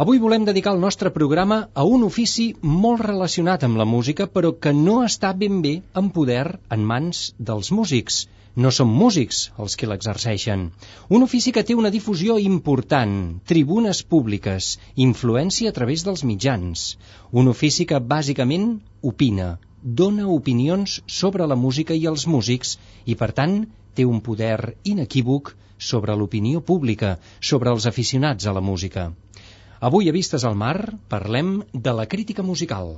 Avui volem dedicar el nostre programa a un ofici molt relacionat amb la música, però que no està ben bé en poder en mans dels músics. No són músics els que l'exerceixen. Un ofici que té una difusió important, tribunes públiques, influència a través dels mitjans. Un ofici que bàsicament opina, dona opinions sobre la música i els músics i, per tant, té un poder inequívoc sobre l'opinió pública, sobre els aficionats a la música. Avui a Vistes al Mar parlem de la crítica musical.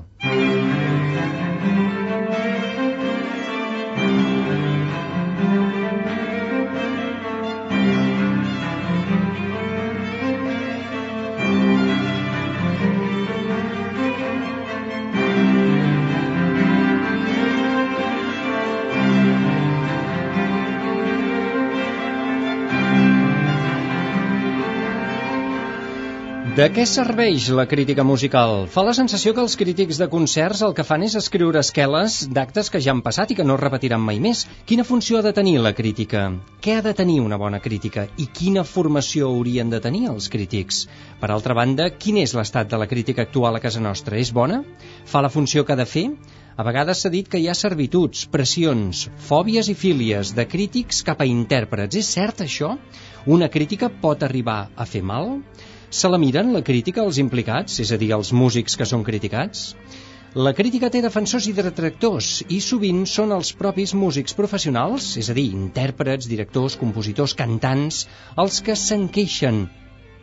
De què serveix la crítica musical? Fa la sensació que els crítics de concerts el que fan és escriure esqueles d'actes que ja han passat i que no es repetiran mai més. Quina funció ha de tenir la crítica? Què ha de tenir una bona crítica? I quina formació haurien de tenir els crítics? Per altra banda, quin és l'estat de la crítica actual a casa nostra? És bona? Fa la funció que ha de fer? A vegades s'ha dit que hi ha servituds, pressions, fòbies i fílies de crítics cap a intèrprets. És cert això? Una crítica pot arribar a fer mal? Se la miren, la crítica, als implicats, és a dir, als músics que són criticats? La crítica té defensors i detractors, i sovint són els propis músics professionals, és a dir, intèrprets, directors, compositors, cantants, els que se'n queixen,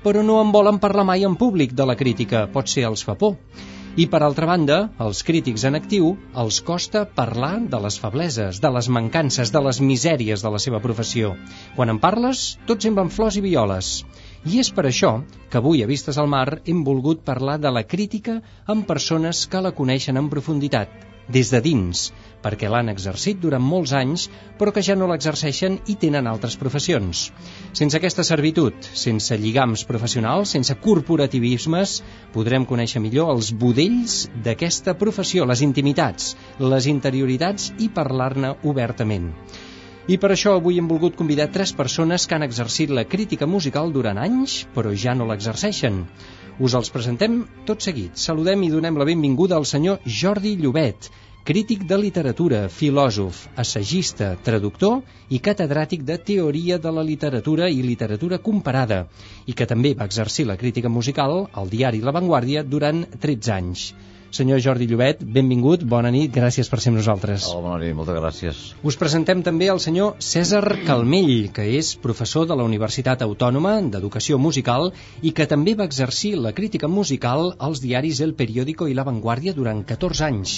però no en volen parlar mai en públic de la crítica, pot ser els fa por. I per altra banda, als crítics en actiu els costa parlar de les febleses, de les mancances, de les misèries de la seva professió. Quan en parles, tot semblen flors i violes. I és per això que avui a Vistes al Mar hem volgut parlar de la crítica amb persones que la coneixen en profunditat, des de dins, perquè l'han exercit durant molts anys, però que ja no l'exerceixen i tenen altres professions. Sense aquesta servitud, sense lligams professionals, sense corporativismes, podrem conèixer millor els budells d'aquesta professió, les intimitats, les interioritats i parlar-ne obertament. I per això avui hem volgut convidar tres persones que han exercit la crítica musical durant anys, però ja no l'exerceixen. Us els presentem tot seguit. Saludem i donem la benvinguda al senyor Jordi Llobet, crític de literatura, filòsof, assagista, traductor i catedràtic de teoria de la literatura i literatura comparada, i que també va exercir la crítica musical al diari La Vanguardia durant 13 anys. Senyor Jordi Llobet, benvingut, bona nit, gràcies per ser amb nosaltres. Hola, bona nit, moltes gràcies. Us presentem també el senyor César Calmell, que és professor de la Universitat Autònoma d'Educació Musical i que també va exercir la crítica musical als diaris El Periódico i La Vanguardia durant 14 anys.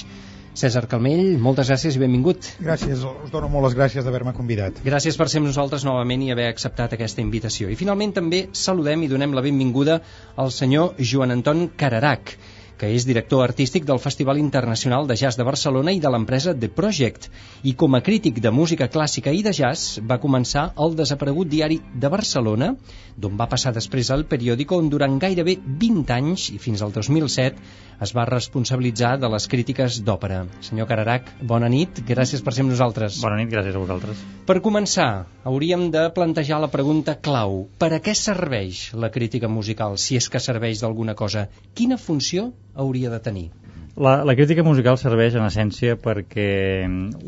César Calmell, moltes gràcies i benvingut. Gràcies, us dono molt les gràcies d'haver-me convidat. Gràcies per ser amb nosaltres novament i haver acceptat aquesta invitació. I finalment també saludem i donem la benvinguda al senyor Joan Anton Cararac, que és director artístic del Festival Internacional de Jazz de Barcelona i de l'empresa The Project, i com a crític de música clàssica i de jazz va començar el desaparegut diari de Barcelona, d'on va passar després al periòdico on durant gairebé 20 anys i fins al 2007 es va responsabilitzar de les crítiques d'òpera. Senyor Cararac, bona nit, gràcies per ser amb nosaltres. Bona nit, gràcies a vosaltres. Per començar, hauríem de plantejar la pregunta clau. Per a què serveix la crítica musical, si és que serveix d'alguna cosa? Quina funció hauria de tenir? La, la crítica musical serveix en essència perquè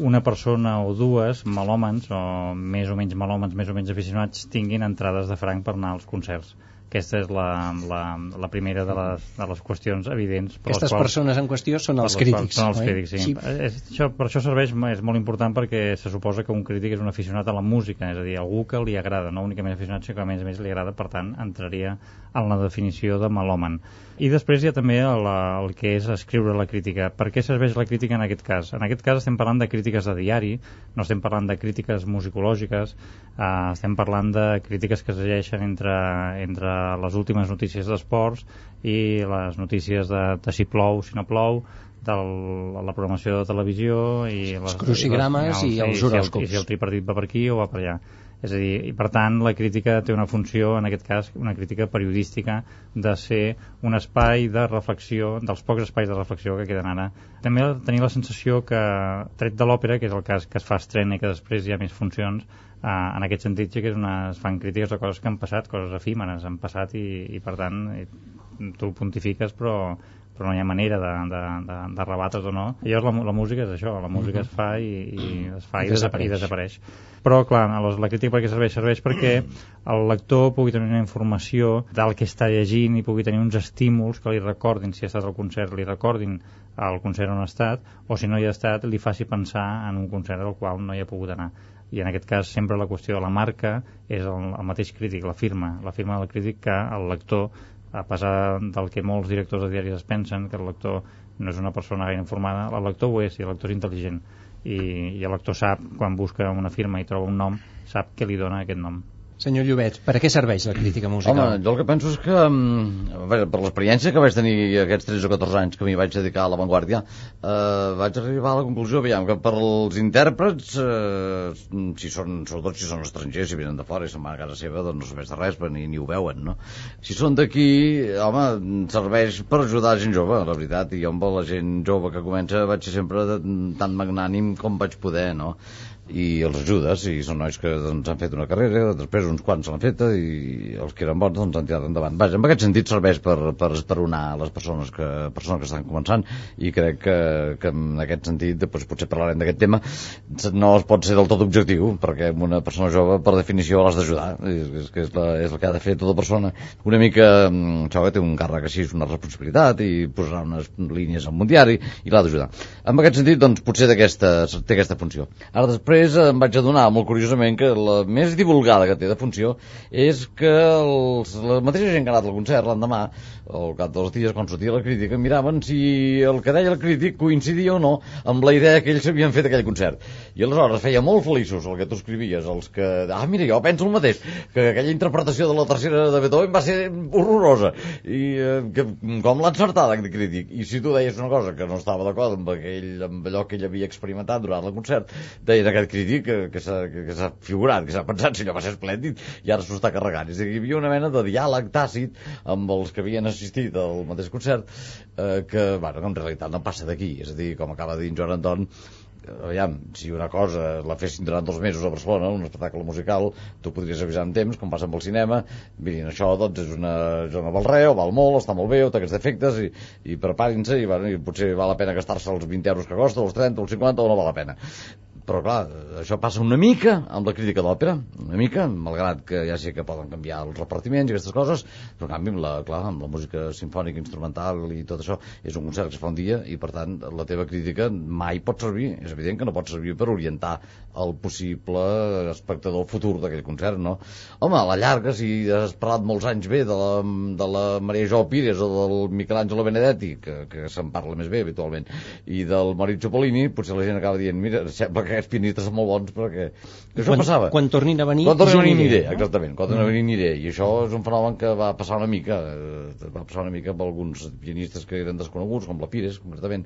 una persona o dues, melòmens, o més o menys melòmens, més o menys aficionats, tinguin entrades de franc per anar als concerts. Aquesta és la, la, la primera de les, de les qüestions evidents. Per Aquestes quals, persones en qüestió són els crítics. Són els oi? crítics, sí. És, això, per això serveix, és molt important perquè se suposa que un crític és un aficionat a la música, és a dir, algú que li agrada, no únicament aficionat, sinó que a més a més li agrada, per tant, entraria en la definició de melòman. I després hi ha també el, el que és escriure la crítica. Per què serveix la crítica en aquest cas? En aquest cas estem parlant de crítiques de diari, no estem parlant de crítiques musicològiques, eh, estem parlant de crítiques que es llegeixen entre, entre les últimes notícies d'esports i les notícies de, de si plou, si no plou, de la programació de televisió i les, crucigrames i els si el- horòscops. I si el tripartit va per aquí o va per allà. És a dir, i per tant la crítica té una funció, en aquest cas una crítica periodística, de ser un espai de reflexió, dels pocs espais de reflexió que queden ara. També tenir la sensació que, tret de l'òpera, que és el cas que es fa estrena i que després hi ha més funcions, eh, en aquest sentit sí que és una, es fan crítiques de coses que han passat, coses efímeres han passat i, i per tant i, tu pontifiques però, però no hi ha manera de, de, de, de rebatre's o no. I llavors la, la música és això, la música es fa i, i es fa I i, desapareix. desapareix. i desapareix. Però, clar, la, la crítica per què serveix? Serveix perquè el lector pugui tenir una informació del que està llegint i pugui tenir uns estímuls que li recordin, si ha estat al concert, li recordin al concert on ha estat, o si no hi ha estat, li faci pensar en un concert al qual no hi ha pogut anar i en aquest cas sempre la qüestió de la marca és el, el mateix crític, la firma la firma del crític que el lector a pesar del que molts directors de diaris es pensen, que el lector no és una persona gaire informada, el lector ho és i el lector és intel·ligent i, i el lector sap, quan busca una firma i troba un nom, sap què li dona aquest nom. Senyor Llobet, per a què serveix la crítica musical? Home, jo el que penso és que, mm, per l'experiència que vaig tenir aquests 13 o 14 anys que m'hi vaig dedicar a l'avantguàrdia, eh, vaig arribar a la conclusió, aviam, que per als intèrprets, eh, si són, sobretot si són estrangers, si venen de fora i se'n van a casa seva, doncs no serveix de res, ni, ni ho veuen, no? Si són d'aquí, home, serveix per ajudar gent jove, la veritat, i jo amb la gent jove que comença vaig ser sempre tan magnànim com vaig poder, no? I els ajudes, i són nois que doncs, han fet una carrera, després uns quants l'han feta i els que eren bons doncs, han tirat endavant. Vaja, en aquest sentit serveix per, per esperonar les persones que, persones que estan començant i crec que, que en aquest sentit, doncs, potser parlarem d'aquest tema, no es pot ser del tot objectiu, perquè una persona jove, per definició, l'has d'ajudar. És, és, és, la, és el que ha de fer tota persona. Una mica, mm, això que té un càrrec així, és una responsabilitat, i posarà unes línies en un diari, i l'ha d'ajudar. En aquest sentit, doncs, potser d'aquesta, té aquesta funció. Ara, després, em vaig adonar, molt curiosament, que la més divulgada que té de funció és que els, la mateixa gent que ha anat al concert l'endemà, al cap dels dies, quan sortia la crítica, miraven si el que deia el crític coincidia o no amb la idea que ells havien fet aquell concert. I aleshores feia molt feliços el que tu escrivies, els que, ah, mira, jo penso el mateix, que aquella interpretació de la tercera de Beethoven va ser horrorosa, i eh, que, com l'ha encertat aquest crític. I si tu deies una cosa que no estava d'acord amb, aquell, amb allò que ell havia experimentat durant el concert, deien aquest crític que, que s'ha figurat, que s'ha pensat si allò va ser esplèndid i ara s'ho està carregant. És a dir, hi havia una mena de diàleg tàcit amb els que havien assistit al mateix concert eh, que, bueno, en realitat no passa d'aquí. És a dir, com acaba de dir en Joan Anton, aviam, si una cosa la fessin durant dos mesos a Barcelona, un espectacle musical, tu podries avisar amb temps, com passa amb el cinema, mirin, això doncs és una zona val o val molt, està molt bé, o té aquests defectes, i, i preparin-se, i, bueno, i potser val la pena gastar-se els 20 euros que costa, els 30, els 50, o no val la pena però clar, això passa una mica amb la crítica d'òpera, una mica, malgrat que ja sé que poden canviar els repartiments i aquestes coses, però en canvi amb la, clar, amb la música sinfònica, instrumental i tot això, és un concert que es fa un dia i per tant la teva crítica mai pot servir, és evident que no pot servir per orientar el possible espectador futur d'aquell concert, no? Home, a la llarga, si has parlat molts anys bé de la, de la Maria Jo Pires o del Michelangelo Benedetti, que, que se'n parla més bé habitualment, i del Maurizio Polini, potser la gent acaba dient, mira, sembla que aquests pianistes són molt bons perquè això quan, passava. Quan tornin a venir, Quan tornin a venir aniré, no? exactament. Quan tornin a venir aniré. I això és un fenomen que va passar una mica, eh, va passar una mica amb alguns pianistes que eren desconeguts, com la Pires, concretament,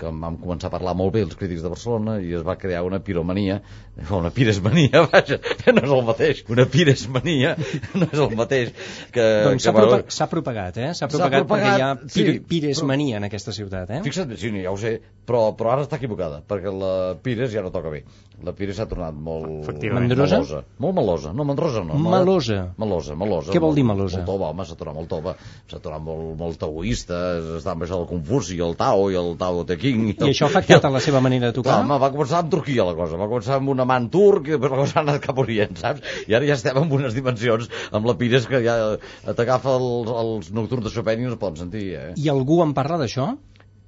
que vam començar a parlar molt bé els crítics de Barcelona i es va crear una piromania, una piresmania, vaja, que no és el mateix. Una piresmania no és el mateix. Que, Doncs s'ha propa s'ha propagat, eh? S'ha propagat, propagat, perquè hi ha sí, pir Pires però- mania en aquesta ciutat, eh? Fixa't, sí, ja ho sé, però, però ara està equivocada, perquè la Pires ja no toca que bé. La Pires s'ha tornat molt... Efectivament. Mandrosa? Melosa. Molt melosa. No, mandrosa no. Melosa. Melosa, melosa. Què vol dir melosa? Molt tova, home, s'ha tornat molt tova. S'ha tornat molt, molt taoista, està amb això del Confuci, el Tao i el Tao Te King. I això ha afectat a la seva manera de tocar? Clar, home, va començar amb Turquia la cosa, va començar amb un amant turc i després la cosa ha anat cap Orient, saps? I ara ja estem en unes dimensions amb la Pires que ja t'agafa els, els nocturns de Chopin i no es poden sentir, eh? I algú en parla d'això?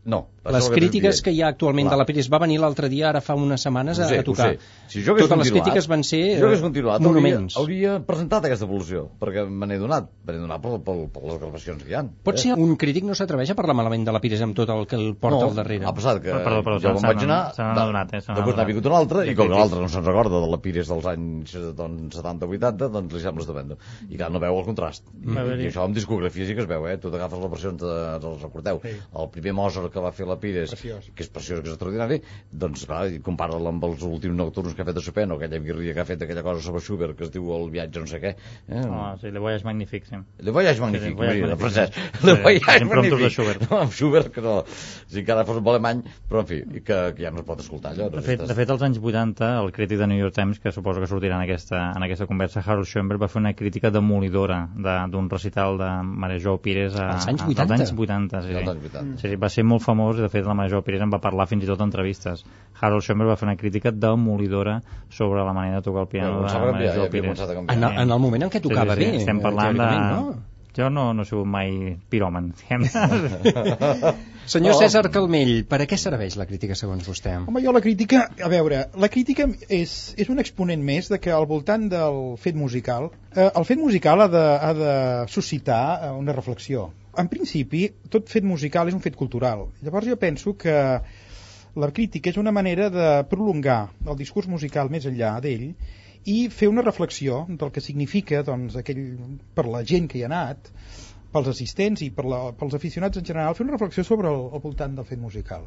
No. Les crítiques que hi ha actualment Clar. de la Pérez va venir l'altre dia, ara fa unes setmanes, a, sé, a tocar. Si jo Totes les crítiques van ser si jo hagués eh, continuat, monuments. Hauria, hauria presentat aquesta evolució, perquè me n'he donat, me n'he donat per, per, per les gravacions que hi ha. Pot ser un crític no s'atreveix a parlar malament de la Pires amb tot el que el porta al darrere. Ha passat que Perdó, perdó, jo se me'n n'han- vaig anar, se n'han de- adonat, eh, després n'ha vingut un altre, i De com que l'altre no se'n recorda de la Pires dels anys doncs, 70-80, doncs li sembla estupendo. I clar, no veu el contrast. I, veure. I això amb discografia sí que es veu, eh? Tu t'agafes les versions, de, els recordeu, el primer Mozart que va fer la Pires, Preciós. que és preciós, que és extraordinari, doncs clar, i compara-la amb els últims nocturns que ha fet de Chopin, o aquella guirria que ha fet aquella cosa sobre Schubert, que es diu el viatge no sé què. Eh? Oh, sí, Le Voyage Magnifique, sí. Le voyage Sí, magnifique, Le Voyage sí, Magnifique. francès. Sí, Le voyage impromptus de magnifique. Schubert. No, amb Schubert, que no, si encara fos un alemany, però en fi, i que, que ja no es pot escoltar allò. De fet, de fet, als anys 80, el crític de New York Times, que suposo que sortirà en aquesta, en aquesta conversa, Harold Schoenberg, va fer una crítica demolidora de- d'un recital de Maria Pires a, Als anys a- 80? Als anys 80, sí, sí. anys 80. sí, sí. Va ser molt famós i, de fet, la Maria Pires en va parlar fins i tot en entrevistes. Harold Schoenberg va fer una crítica demolidora sobre la manera de tocar el piano Bueno, de que Maria ja Pires. En, el- en el moment en què tocava sí, sí, sí. bé. Estem eh, parlant de... No? Jo no, no he sigut mai piròman, diguem Senyor Oh. César Calmell, per a què serveix la crítica segons vostè? Home, jo la crítica, a veure, la crítica és, és un exponent més de que al voltant del fet musical, eh, el fet musical ha de, ha de suscitar eh, una reflexió. En principi, tot fet musical és un fet cultural. Llavors jo penso que la crítica és una manera de prolongar el discurs musical més enllà d'ell i fer una reflexió del que significa doncs, aquell, per la gent que hi ha anat, pels assistents i per la, pels aficionats en general, fer una reflexió sobre el, el voltant del fet musical.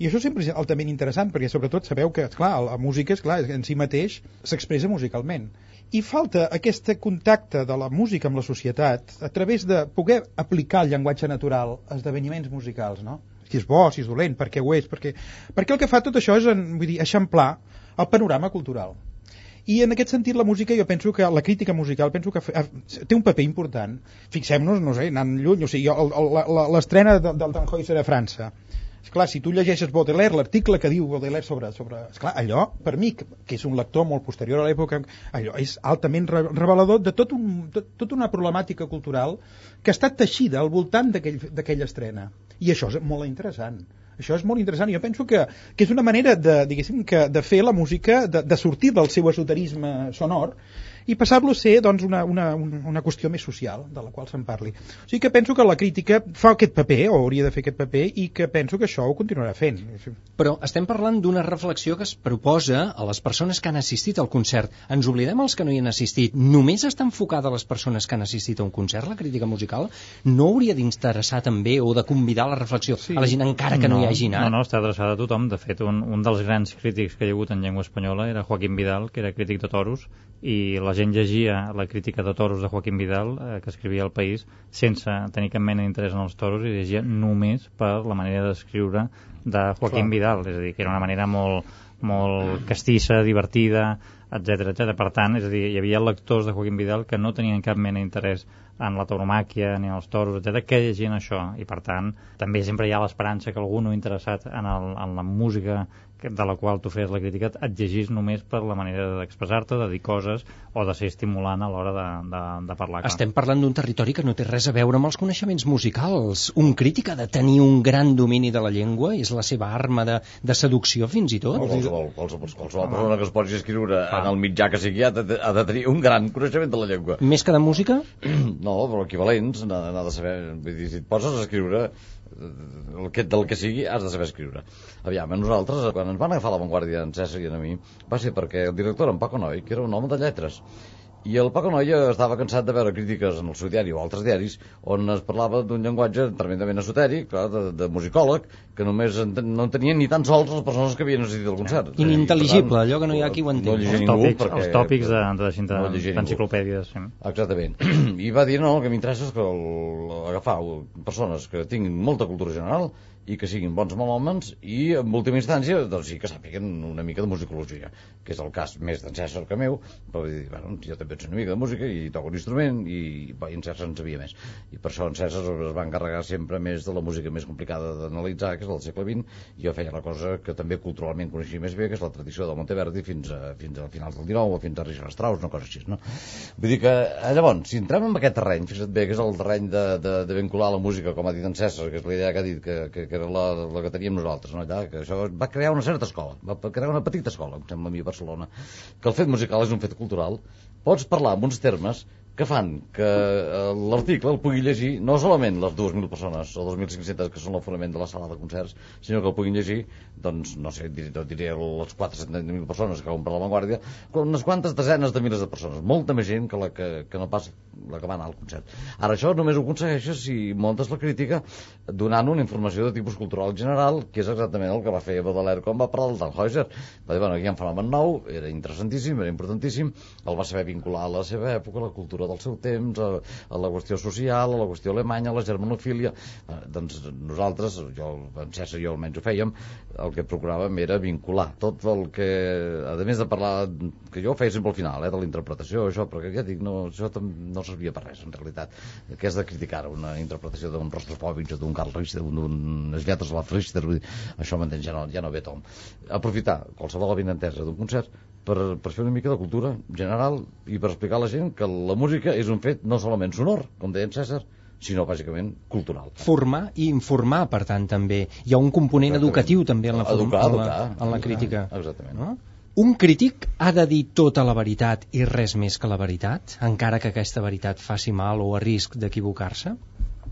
I això sempre és altament interessant, perquè sobretot sabeu que, esclar, la música, esclar, en si mateix s'expressa musicalment. I falta aquest contacte de la música amb la societat a través de poder aplicar el llenguatge natural a esdeveniments musicals, no? Si és bo, si és dolent, per què ho és, perquè, perquè el que fa tot això és en, vull dir, eixamplar el panorama cultural. I en aquest sentit la música, jo penso que la crítica musical penso que té un paper important. Fixem-nos, no sé, anant lluny, o sigui, l'estrena de- del Tannhäuser a França. Esclar, si tu llegeixes Baudelaire, l'article que diu Baudelaire sobre... sobre esclar, allò, per mi, que, és un lector molt posterior a l'època, allò és altament re revelador de tot un, tot, tota una problemàtica cultural que ha estat teixida al voltant d'aquell- d'aquella estrena. I això és molt interessant. Això és molt interessant jo penso que, que és una manera de, que, de fer la música, de, de sortir del seu esoterisme sonor i passar-lo a ser doncs, una, una, una una qüestió més social de la qual se'n parli. O sigui que penso que la crítica fa aquest paper, o hauria de fer aquest paper, i que penso que això ho continuarà fent. Però estem parlant d'una reflexió que es proposa a les persones que han assistit al concert. Ens oblidem els que no hi han assistit. Només està enfocada a les persones que han assistit a un concert, la crítica musical? No hauria d'interessar també o de convidar a la reflexió sí. a la gent encara que no, no hi hagi anat? No, no, està adreçada a tothom. De fet, un, un dels grans crítics que hi ha hagut en llengua espanyola era Joaquim Vidal, que era crític de toros, i la gent llegia la crítica de toros de Joaquim Vidal, eh, que escrivia al País, sense tenir cap mena d'interès en els toros, i llegia només per la manera d'escriure de Joaquim Clar. Vidal. És a dir, que era una manera molt, molt castissa, divertida, etc etc. Per tant, és a dir, hi havia lectors de Joaquim Vidal que no tenien cap mena d'interès en la tauromàquia ni en els toros, etc que llegien això. I per tant, també sempre hi ha l'esperança que algú no interessat en, el, en la música de la qual tu fes la crítica et llegís només per la manera d'expressar-te, de dir coses o de ser estimulant a l'hora de, de, de parlar. clar. Estem parlant d'un territori que no té res a veure amb els coneixements musicals. Un crític ha de tenir un gran domini de la llengua, és la seva arma de, de seducció fins i tot. Qualsevol, qualsevol, qualsevol persona que es posi a escriure en el mitjà que sigui ha de, ha de tenir un gran coneixement de la llengua. Més que de música? No, però equivalents, n'ha de saber... Vull dir, si et poses a escriure el que, del que sigui, has de saber escriure. Aviam, a nosaltres, quan ens van agafar l'avantguàrdia en César i en a mi, va ser perquè el director, en Paco Noi, que era un home de lletres, i el Paco Noia estava cansat de veure crítiques en el seu diari o altres diaris on es parlava d'un llenguatge tremendament esotèric, clar, de, de musicòleg, que només enten, no entenien ni tan sols les persones que havien assistit al concert. Inintel·ligible, allò que no hi ha qui ho entén. No els ningú tòpics, perquè... els tòpics de, de, de, no llegia ningú. d'enciclopèdies. Sí. Exactament. I va dir, no, el que m'interessa és que el, agafar persones que tinguin molta cultura general i que siguin bons melòmens i en última instància doncs sí que sàpiguen una mica de musicologia que és el cas més d'en César que meu però dir, bueno, jo també ets una mica de música i toco un instrument i, i en César en sabia més i per això en César es va encarregar sempre més de la música més complicada d'analitzar que és del segle XX i jo feia la cosa que també culturalment coneixia més bé que és la tradició del Monteverdi fins a, fins a finals del XIX o fins a Richard Strauss, una cosa així no? vull dir que eh, llavors si entrem en aquest terreny, fixa't bé que és el terreny de, de, de vincular la música com ha dit en César que és la idea que ha dit que, que, que era la, la que teníem nosaltres, no? Allà, que això va crear una certa escola, va crear una petita escola, em sembla a mi a Barcelona, que el fet musical és un fet cultural, pots parlar amb uns termes que fan que eh, l'article el pugui llegir no solament les 2.000 persones o 2.500 que són el fonament de la sala de concerts, sinó que el puguin llegir, doncs, no sé, diré, diré les 400.000 persones que compren la Vanguardia, unes quantes desenes de milers de persones, molta més gent que la que, que no pas la que va anar al concert. Ara, això només ho aconsegueixes si montes la crítica donant una informació de tipus cultural general, que és exactament el que va fer Baudelaire quan va parlar del Tannhäuser. Va dir, bueno, aquí hi ha un fenomen nou, era interessantíssim, era importantíssim, el va saber vincular a la seva època, la cultura cultura del seu temps, a, a la qüestió social, a la qüestió alemanya, a la germanofília. Eh, doncs nosaltres, jo, en César i jo almenys ho fèiem, el que procuràvem era vincular tot el que, a més de parlar, que jo ho feia sempre al final, eh, de la interpretació, això, perquè ja dic, no, això no servia per res, en realitat, que és de criticar una interpretació d'un Rostropòvic o d'un Karl Richter, d'unes lletres de la Richter, això m'entens, ja no, ja no ve tom. Aprofitar qualsevol avinentesa d'un concert per, per fer una mica de cultura general i per explicar a la gent que la música és un fet no solament sonor, com deia en César, sinó bàsicament cultural. Formar i informar, per tant, també. Hi ha un component Exactament. educatiu també en la, educar, en la, educar, en la crítica. Exactament. No? Un crític ha de dir tota la veritat i res més que la veritat, encara que aquesta veritat faci mal o a risc d'equivocar-se?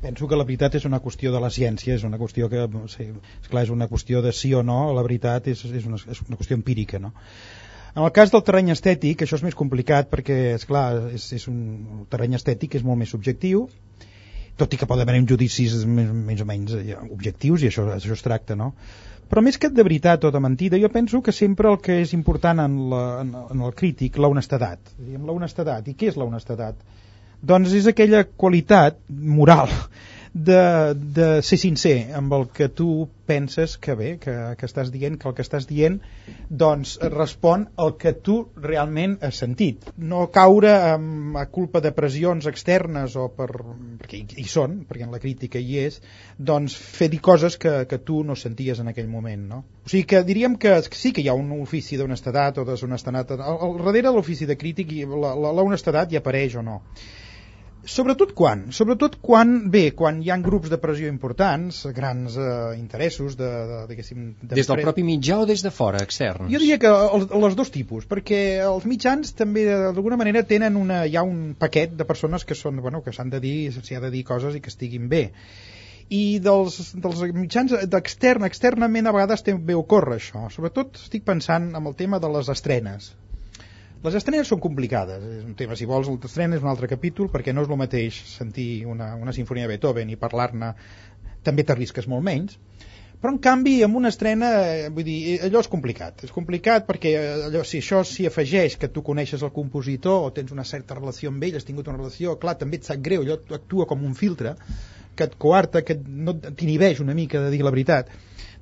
Penso que la veritat és una qüestió de la ciència, és una qüestió que, sí, esclar, és una qüestió de sí o no, la veritat és, és, una, és una qüestió empírica, no? En el cas del terreny estètic, això és més complicat perquè, és clar, és, és un el terreny estètic és molt més subjectiu, tot i que poden haver judicis més, més o menys ja, objectius i això, això es tracta, no? Però més que de veritat o de mentida, jo penso que sempre el que és important en, la, en, en el crític, la honestedat. La honestedat. I què és la honestedat? Doncs és aquella qualitat moral de, de ser sincer amb el que tu penses que bé, que, que estàs dient, que el que estàs dient doncs respon al que tu realment has sentit. No caure amb, a culpa de pressions externes o per, perquè hi, són, perquè en la crítica hi és, doncs fer dir coses que, que tu no senties en aquell moment. No? O sigui que diríem que sí que hi ha un ofici d'honestedat o deshonestedat. Al, al darrere de l'ofici de crític la, la, la honestedat hi apareix o no Sobretot quan? Sobretot quan, bé, quan hi ha grups de pressió importants, grans eh, interessos de, de, diguéssim... De des del propi mitjà o des de fora, externs? Jo diria que els, els dos tipus, perquè els mitjans també d'alguna manera tenen una, hi ha un paquet de persones que són, bueno, que s'han de dir, s'hi ha de dir coses i que estiguin bé i dels, dels mitjans d'extern, externament a vegades també ocorre això. Sobretot estic pensant en el tema de les estrenes. Les estrenes són complicades, és un tema, si vols, l'estrena és un altre capítol, perquè no és el mateix sentir una, una sinfonia de Beethoven i parlar-ne, també t'arrisques molt menys, però en canvi amb una estrena eh, vull dir, allò és complicat. És complicat perquè eh, allò, si això s'hi afegeix que tu coneixes el compositor o tens una certa relació amb ell has tingut una relació, clar, també et sap greu allò actua com un filtre que et coarta, que no t'inhibeix una mica de dir la veritat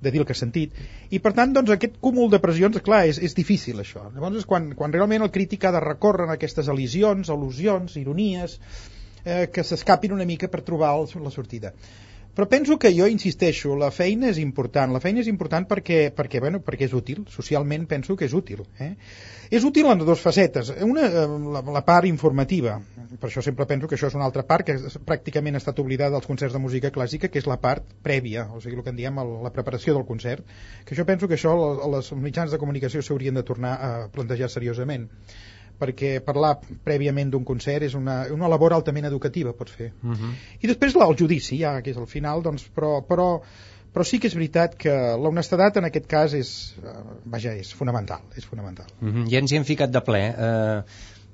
de dir el que has sentit. I per tant, doncs, aquest cúmul de pressions, clar, és, és difícil això. Llavors és quan, quan realment el crític ha de recórrer en aquestes elisions, al·lusions, ironies, eh, que s'escapin una mica per trobar el, la sortida. Però penso que jo insisteixo, la feina és important. La feina és important perquè, perquè, bueno, perquè és útil. Socialment penso que és útil. Eh? És útil en dues facetes. Una, eh, la, la part informativa. Per això sempre penso que això és una altra part que pràcticament ha estat oblidada dels concerts de música clàssica, que és la part prèvia, o sigui, el que en diem el, la preparació del concert. Que jo penso que això els mitjans de comunicació s'haurien de tornar a plantejar seriosament perquè parlar prèviament d'un concert és una, una labor altament educativa, pot fer. Uh mhm. -huh. I després el judici, ja, que és al final, doncs, però, però, però sí que és veritat que l'honestedat en aquest cas és, uh, vaja, és fonamental, és fonamental. Uh mhm. -huh. Ja ens hi hem ficat de ple. Uh,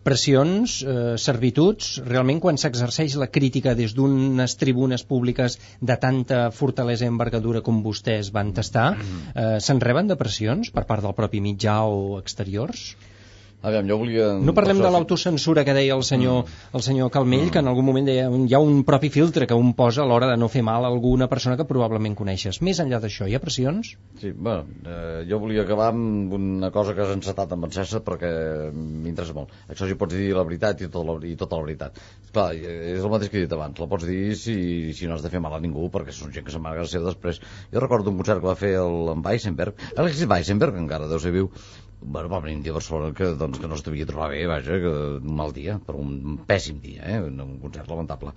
pressions, eh, servituds, realment quan s'exerceix la crítica des d'unes tribunes públiques de tanta fortalesa i envergadura com vostès van tastar, -hmm. eh, se'n reben de pressions per part del propi mitjà o exteriors? Aviam, jo volia... No parlem de l'autocensura que deia el senyor, Mm. el senyor Calmell, que en algun moment deia hi ha un propi filtre que un posa a l'hora de no fer mal a alguna persona que probablement coneixes. Més enllà d'això, hi ha pressions? Sí, bueno, eh, jo volia acabar amb una cosa que has encetat amb en César perquè m'interessa molt. Això sí pots dir la veritat i tota la, i tota la veritat. Clar, eh, és el mateix que he dit abans, la pots dir si, si no has de fer mal a ningú, perquè són gent que s'amaga a ser després. Jo recordo un concert que va fer el, en Weissenberg, Alexis Weissenberg, encara deu ser viu, bueno, va venir un dia a Barcelona que, doncs, que no es devia trobar bé, vaja, que un mal dia, però un pèssim dia, eh? un concert lamentable,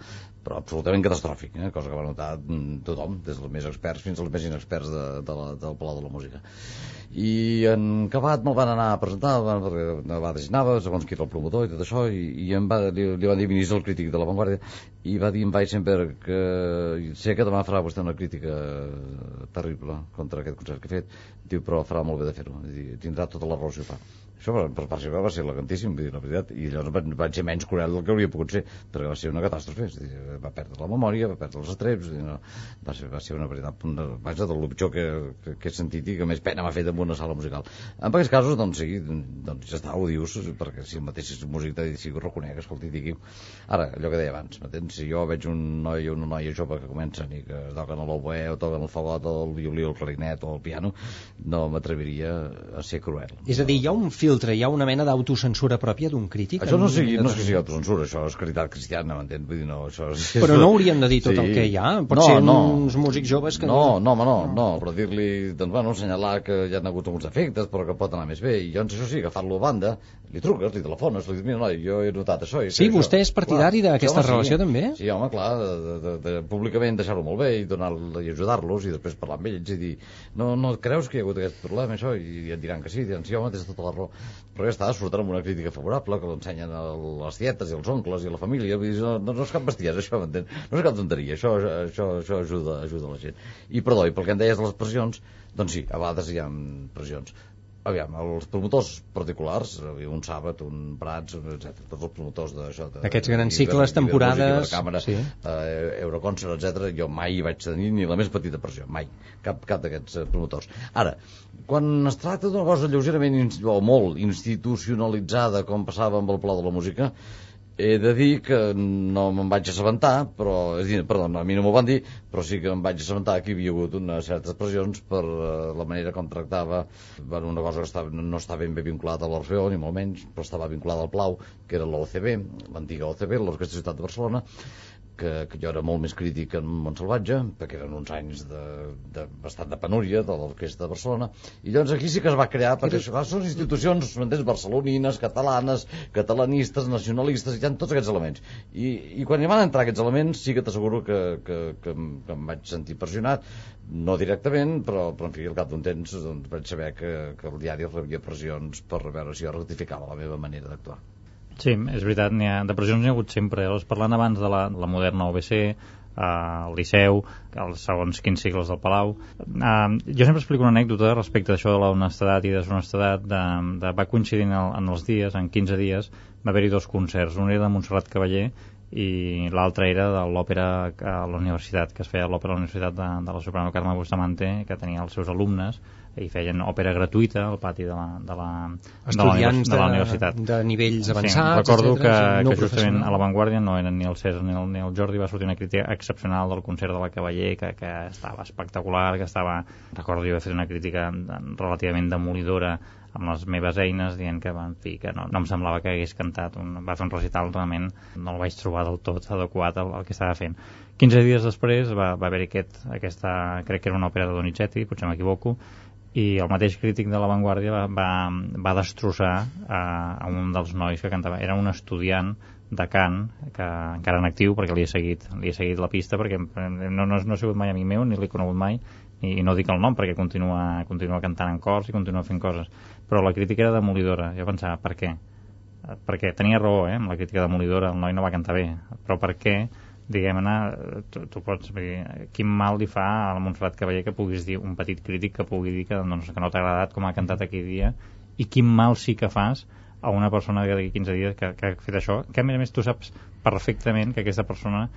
però absolutament catastròfic, eh? cosa que va notar mm, tothom, des dels més experts fins als més inexperts de, de la, del Palau de la Música. I en acabat me'l van anar a presentar, perquè va designava, segons qui era el promotor i tot això, i, i em va, li, li van dir vinís el crític de La Vanguardia, i va dir en Weissenberg que sé que demà farà vostè una crítica terrible contra aquest concert que he fet, diu, però farà molt bé de fer-ho, tindrà tota la raó si ho fa. Això per, per part seva va ser elegantíssim, vull dir, la veritat, i llavors vaig, vaig ser menys cruel del que hauria pogut ser, perquè va ser una catàstrofe, és dir, va perdre la memòria, va perdre els estreps, dir, no, va, ser, va ser una veritat, una, vaja, del pitjor que, que, que he sentit i que més pena m'ha fet en una sala musical. En aquests casos, doncs sí, doncs ja està, ho dius, perquè si el mateix és músic t'ha dit, sí, ho reconec, escolti, digui. Ara, allò que deia abans, m'entens? Si jo veig un noi o una noia jove que comencen i que toquen l'oboe o toquen el fagot o el violí o el clarinet o el piano, no m'atreviria a ser cruel. És a dir, hi ha un filtre, hi ha una mena d'autocensura pròpia d'un crític? Això no, sigui, no és que sigui autocensura, això és caritat cristiana, m'entén? Vull dir, no, això és... Però no hauríem de dir tot el que hi ha? Pot ser uns músics joves que- No, no, home, no, no, però dir-li, doncs, bueno, assenyalar que hi ha hagut alguns defectes, però que pot anar més bé, i llavors això sí, agafar-lo a banda, li truques, li telefones, li dius, mira, noi, jo he notat això... I Sí, vostè això. és partidari d'aquesta sí, relació, sí. també? Sí, home, clar, de, de, de, públicament deixar-ho molt bé i, donar i ajudar-los i després parlar amb ells i dir, no, no creus que hi ha hagut aquest problema, això? I et diran que sí, diran, sí, home, tens tota la raó. Però ja està, surten amb una crítica favorable, que l'ensenyen a les tietes i els oncles i la família, vull dir, no, no, no és cap bestiesa, això, m'entén? No és cap tonteria, això, això, això ajuda, ajuda la gent. I, perdó, i pel que em deies de les pressions, doncs sí, a vegades hi ha pressions. Aviam, els promotors particulars, un Sàbat, un Prats, etc. Tots els promotors d'això... D'aquests grans cicles, temporades, Ibercàmera, sí. eh, Euroconcert, etc. Jo mai hi vaig tenir ni la més petita pressió, mai. Cap, cap d'aquests eh, promotors. Ara, quan es tracta d'una cosa lleugerament o molt institucionalitzada, com passava amb el Pla de la Música, he de dir que no me'n vaig assabentar, però, és dir, perdó, a mi no m'ho van dir, però sí que em vaig assabentar que hi havia hagut unes certes pressions per eh, la manera com tractava bueno, una cosa que estava, no estava ben bé vinculada a l'Orfeó, ni molt menys, però estava vinculada al Plau, que era l'OCB, l'antiga OCB, l'Orquestra Ciutat de Barcelona, que, que jo era molt més crític en Montsalvatge, perquè eren uns anys de, de bastant de penúria de l'Orquestra de Barcelona, i llavors aquí sí que es va crear, perquè això, són institucions, m'entens, barcelonines, catalanes, catalanistes, nacionalistes, i hi ha tots aquests elements. I, i quan hi van entrar aquests elements, sí que t'asseguro que, que, que, que em vaig sentir pressionat, no directament, però, però en fi, al cap d'un temps doncs, vaig saber que, que el diari rebia pressions per veure si jo rectificava la meva manera d'actuar. Sí, és veritat, ha, de pressions n'hi ha hagut sempre. Llavors, parlant abans de la, la moderna OBC, eh, el Liceu, els segons quins cicles del Palau. Eh, jo sempre explico una anècdota respecte d'això de la honestedat i deshonestedat. De, de, va coincidir en, el, en els dies, en 15 dies, va haver-hi dos concerts. Un era de Montserrat Cavaller i l'altre era de l'òpera a la universitat, que es feia l'òpera a la Universitat de, de la Suprema Carme Bustamante, que tenia els seus alumnes i feien òpera gratuïta al pati de la, de la, de la, Estudiants de la de- universitat. de nivells Sí, avançats, recordo etcètera, que, sí, no que justament a l'avantguàrdia no eren ni el César ni el, ni el Jordi, va sortir una crítica excepcional del concert de la Cavaller, que, que estava espectacular, que estava... Recordo jo fet una crítica relativament demolidora amb les meves eines, dient que, en fi, que no, no em semblava que hagués cantat. Un, va fer un recital, realment no el vaig trobar del tot adequat al, al que estava fent. 15 dies després va, va haver aquest, aquesta, crec que era una òpera de Donizetti, potser m'equivoco, i el mateix crític de l'avantguàrdia va, va, va destrossar a, a un dels nois que cantava. Era un estudiant de cant, que encara en actiu, perquè li he seguit, li he seguit la pista, perquè no, no, no ha sigut mai amic meu, ni l'he conegut mai, i, i no dic el nom perquè continua, continua cantant en cors i continua fent coses. Però la crítica era demolidora. Jo pensava, per què? Eh, Perquè tenia raó, eh, amb la crítica demolidora, el noi no va cantar bé. Però per què diguem-ne, tu, tu pots dir, quin mal li fa a la Montserrat Cavaller que puguis dir, un petit crític que pugui dir que, doncs, que no t'ha agradat com ha cantat aquell dia? I quin mal sí que fas a una persona que d'aquí 15 dies que, que ha fet això, que a més a més tu saps perfectament que aquesta persona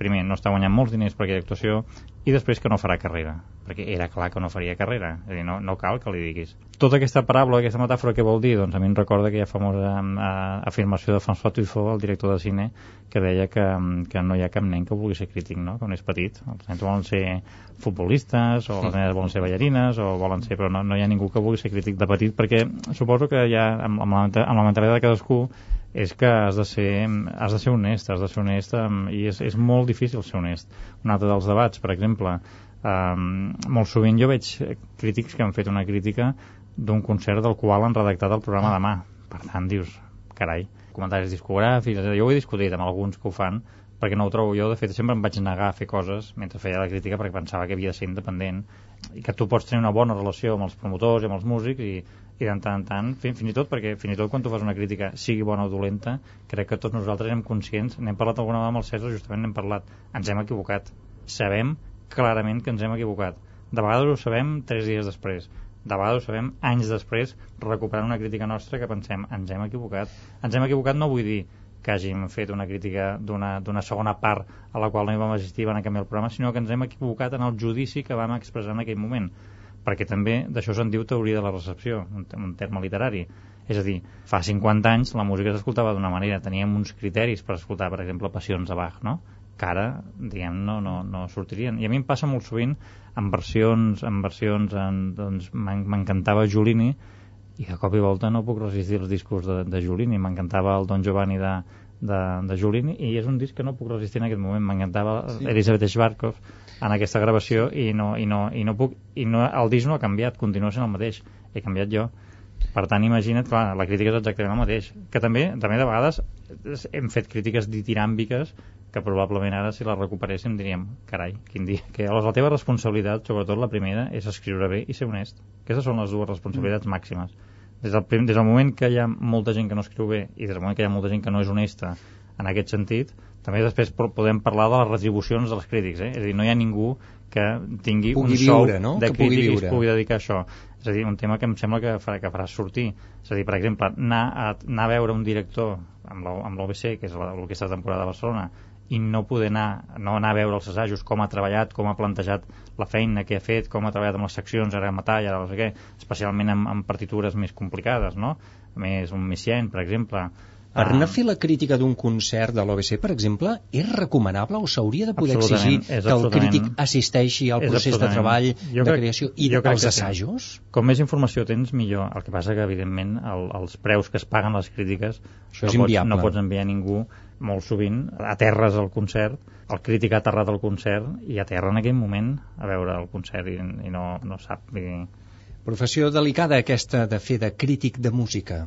primer, no està guanyant molts diners per aquella actuació i després que no farà carrera, perquè era clar que no faria carrera, és a dir, no, no cal que li diguis. Tota aquesta paràbola, aquesta metàfora que vol dir, doncs a mi em recorda aquella famosa eh, afirmació de François Truffaut, el director de cine, que deia que, que no hi ha cap nen que vulgui ser crític, no?, quan és petit. Els nens volen ser futbolistes, o les nenes volen ser ballarines, o volen ser... però no, no hi ha ningú que vulgui ser crític de petit, perquè suposo que ja, amb, amb, la, amb la mentalitat de cadascú, és que has de ser, has de ser honest, has de ser honest um, i és, és molt difícil ser honest. Un altre dels debats, per exemple, um, molt sovint jo veig crítics que han fet una crítica d'un concert del qual han redactat el programa demà. Per tant, dius, carai, comentaris discogràfics, jo ho he discutit amb alguns que ho fan, perquè no ho trobo. Jo, de fet sempre em vaig negar a fer coses mentre feia la crítica perquè pensava que havia de ser independent i que tu pots tenir una bona relació amb els promotors i amb els músics i, i de tant en tant, fins, fins i tot perquè fins i tot quan tu fas una crítica sigui bona o dolenta crec que tots nosaltres hem conscients n'hem parlat alguna vegada amb el César, justament n'hem parlat. Ens hem equivocat, sabem clarament que ens hem equivocat. De vegades ho sabem tres dies després. De vegades ho sabem anys després recuperant una crítica nostra que pensem ens hem equivocat. Ens hem equivocat no vull dir que hàgim fet una crítica d'una segona part a la qual no hi vam assistir van canviar el programa, sinó que ens hem equivocat en el judici que vam expressar en aquell moment. Perquè també d'això se'n diu teoria de la recepció, un terme literari. És a dir, fa 50 anys la música s'escoltava d'una manera, teníem uns criteris per escoltar, per exemple, passions de Bach, no? Que ara, diguem, no, no, no sortirien. I a mi em passa molt sovint en versions, en versions en, doncs m'encantava Giulini i de cop i volta no puc resistir els discos de, de Giulini. M'encantava el Don Giovanni de, de, de Giulini i és un disc que no puc resistir en aquest moment. M'encantava sí. Elisabeth Schwarzkopf en aquesta gravació i, no, i, no, i, no puc, i no, el disc no ha canviat, continua sent el mateix, he canviat jo. Per tant, imagina't, clar, la crítica és exactament el mateix. Que també, també de vegades hem fet crítiques ditiràmbiques que probablement ara si la recuperéssim diríem, carai, quin dia. Que llavors la teva responsabilitat, sobretot la primera, és escriure bé i ser honest. Aquestes són les dues responsabilitats mm. màximes. Des del, prim, des del moment que hi ha molta gent que no escriu bé i des del moment que hi ha molta gent que no és honesta en aquest sentit, també després podem parlar de les retribucions dels crítics, eh? és a dir, no hi ha ningú que tingui pugui un sou viure, no? de que crític i es pugui dedicar a això. És a dir, un tema que em sembla que farà, que farà sortir. És a dir, per exemple, anar a, anar a veure un director amb l'OBC, que és l'orquestra de temporada de Barcelona, i no poder anar, no anar a veure els assajos, com ha treballat, com ha plantejat la feina que ha fet, com ha treballat amb les seccions, ara matar, ara no sé què, especialment amb, amb partitures més complicades, no? Més un Missien, per exemple, per anar a fer la crítica d'un concert de l'OBC, per exemple, és recomanable o s'hauria de poder exigir que el crític assisteixi al procés de treball, jo de creació i als assajos? Com més informació tens, millor. El que passa que, evidentment, el, els preus que es paguen les crítiques Això no, pots, no pots enviar ningú molt sovint aterres al concert, el crític ha aterrat al concert i aterra en aquell moment a veure el concert i, i no, no sap... I... Professió delicada aquesta de fer de crític de música.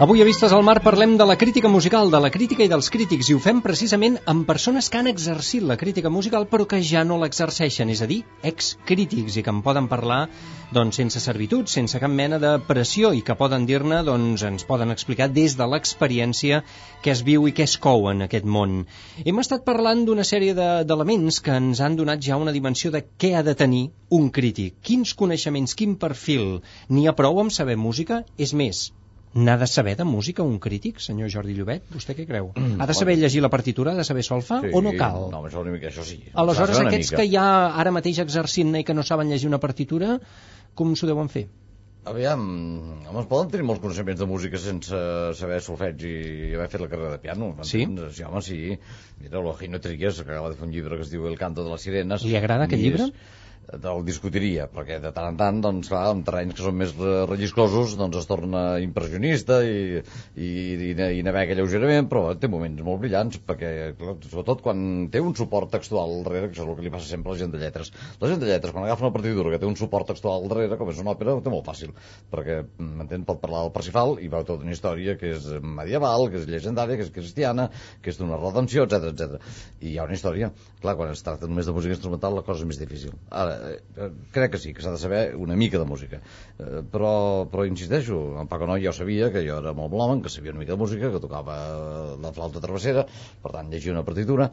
Avui a Vistes al Mar parlem de la crítica musical, de la crítica i dels crítics, i ho fem precisament amb persones que han exercit la crítica musical però que ja no l'exerceixen, és a dir, excrítics, i que en poden parlar doncs, sense servitud, sense cap mena de pressió, i que poden dir-ne, doncs, ens poden explicar des de l'experiència que es viu i que es cou en aquest món. Hem estat parlant d'una sèrie d'elements de, que ens han donat ja una dimensió de què ha de tenir un crític, quins coneixements, quin perfil. N'hi ha prou amb saber música? És més, N'ha de saber de música un crític, senyor Jordi Llobet? Vostè què creu? Mm, ha de saber llegir la partitura, ha de saber solfa sí, o no cal? No, això, una mica, això sí. Aleshores, aquests que hi ha ara mateix exercint i que no saben llegir una partitura, com s'ho deuen fer? Aviam, home, es poden tenir molts coneixements de música sense saber solfeig i haver fet la carrera de piano. Sí? Sí, home, sí. Mira, l'Ojino Trigues, que acaba de fer un llibre que es diu El canto de les sirenes. Li agrada aquest llibre? És el discutiria, perquè de tant en tant, doncs, clar, en terrenys que són més re- relliscosos, doncs es torna impressionista i, i, i, i navega lleugerament, però té moments molt brillants, perquè, clar, sobretot quan té un suport textual al darrere, que és el que li passa sempre a la gent de lletres. La gent de lletres, quan agafa una partitura que té un suport textual al darrere, com és una òpera, ho té molt fàcil, perquè, m'entén, pot parlar del Parsifal i veu tota una història que és medieval, que és llegendària, que és cristiana, que és d'una redempció, etc etc. I hi ha una història. Clar, quan es tracta només de música instrumental, la cosa és més difícil. Ara, eh, crec que sí, que s'ha de saber una mica de música. Eh, però, però insisteixo, en Paco Noi ja sabia, que jo era molt blòmen, que sabia una mica de música, que tocava la flauta travessera, per tant llegia una partitura,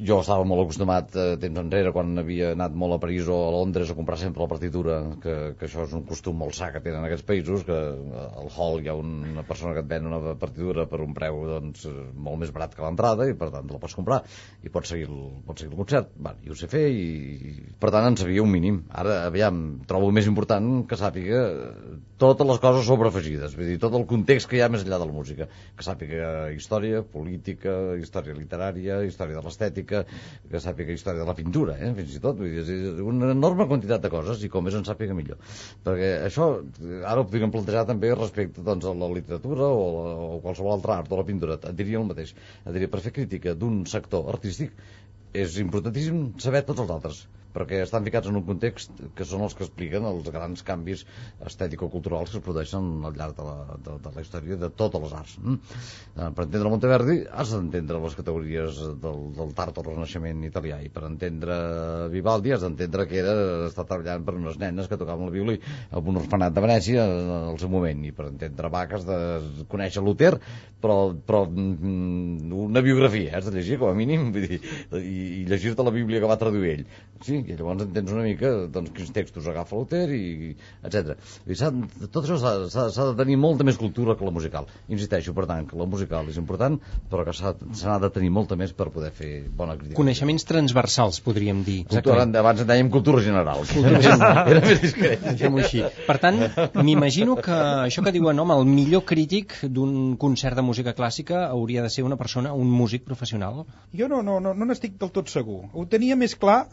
jo estava molt acostumat eh, temps enrere quan havia anat molt a París o a Londres a comprar sempre la partitura que, que això és un costum molt sa que tenen aquests països que al hall hi ha una persona que et ven una partitura per un preu doncs, molt més barat que l'entrada i per tant la pots comprar i pots seguir el, pots seguir el concert. Bueno, i ho sé fer i, i per tant en sabia un mínim. Ara aviam, trobo més important que sàpiga totes les coses sobreafegides vull dir, tot el context que hi ha més enllà de la música. Que sàpiga història, política història literària, història de l'estètica que sàpiga història de la pintura, eh? fins i tot, vull dir, és una enorme quantitat de coses i com més en sàpiga millor. Perquè això ara ho podríem plantejar també respecte doncs, a la literatura o, la, o qualsevol altre art o la pintura, et diria el mateix. Et diria, per fer crítica d'un sector artístic és importantíssim saber tots els altres perquè estan ficats en un context que són els que expliquen els grans canvis estètico-culturals que es produeixen al llarg de la, de, de la història de totes les arts. Mm? Eh, Per entendre Monteverdi has d'entendre les categories del, del tard al Renaixement italià i per entendre Vivaldi has d'entendre que era estar treballant per unes nenes que tocaven el violí en un orfenat de Venècia al seu moment i per entendre Bach has de conèixer Luther però, però mm, una biografia has de llegir com a mínim vull dir, i, i llegir-te la Bíblia que va traduir ell sí, i llavors entens una mica doncs, quins textos agafa Luther i etc. I tot això s'ha- de tenir molta més cultura que la musical insisteixo, per tant, que la musical és important però que s'ha se n'ha de tenir molta més per poder fer bona crítica Coneixements transversals, podríem dir. cultura, abans en dèiem cultura general era més discret així. Per tant, m'imagino que això que diuen, home, el millor crític d'un concert de música clàssica hauria de ser una persona, un músic professional. Jo no no, no, no n'estic del tot segur. Ho tenia més clar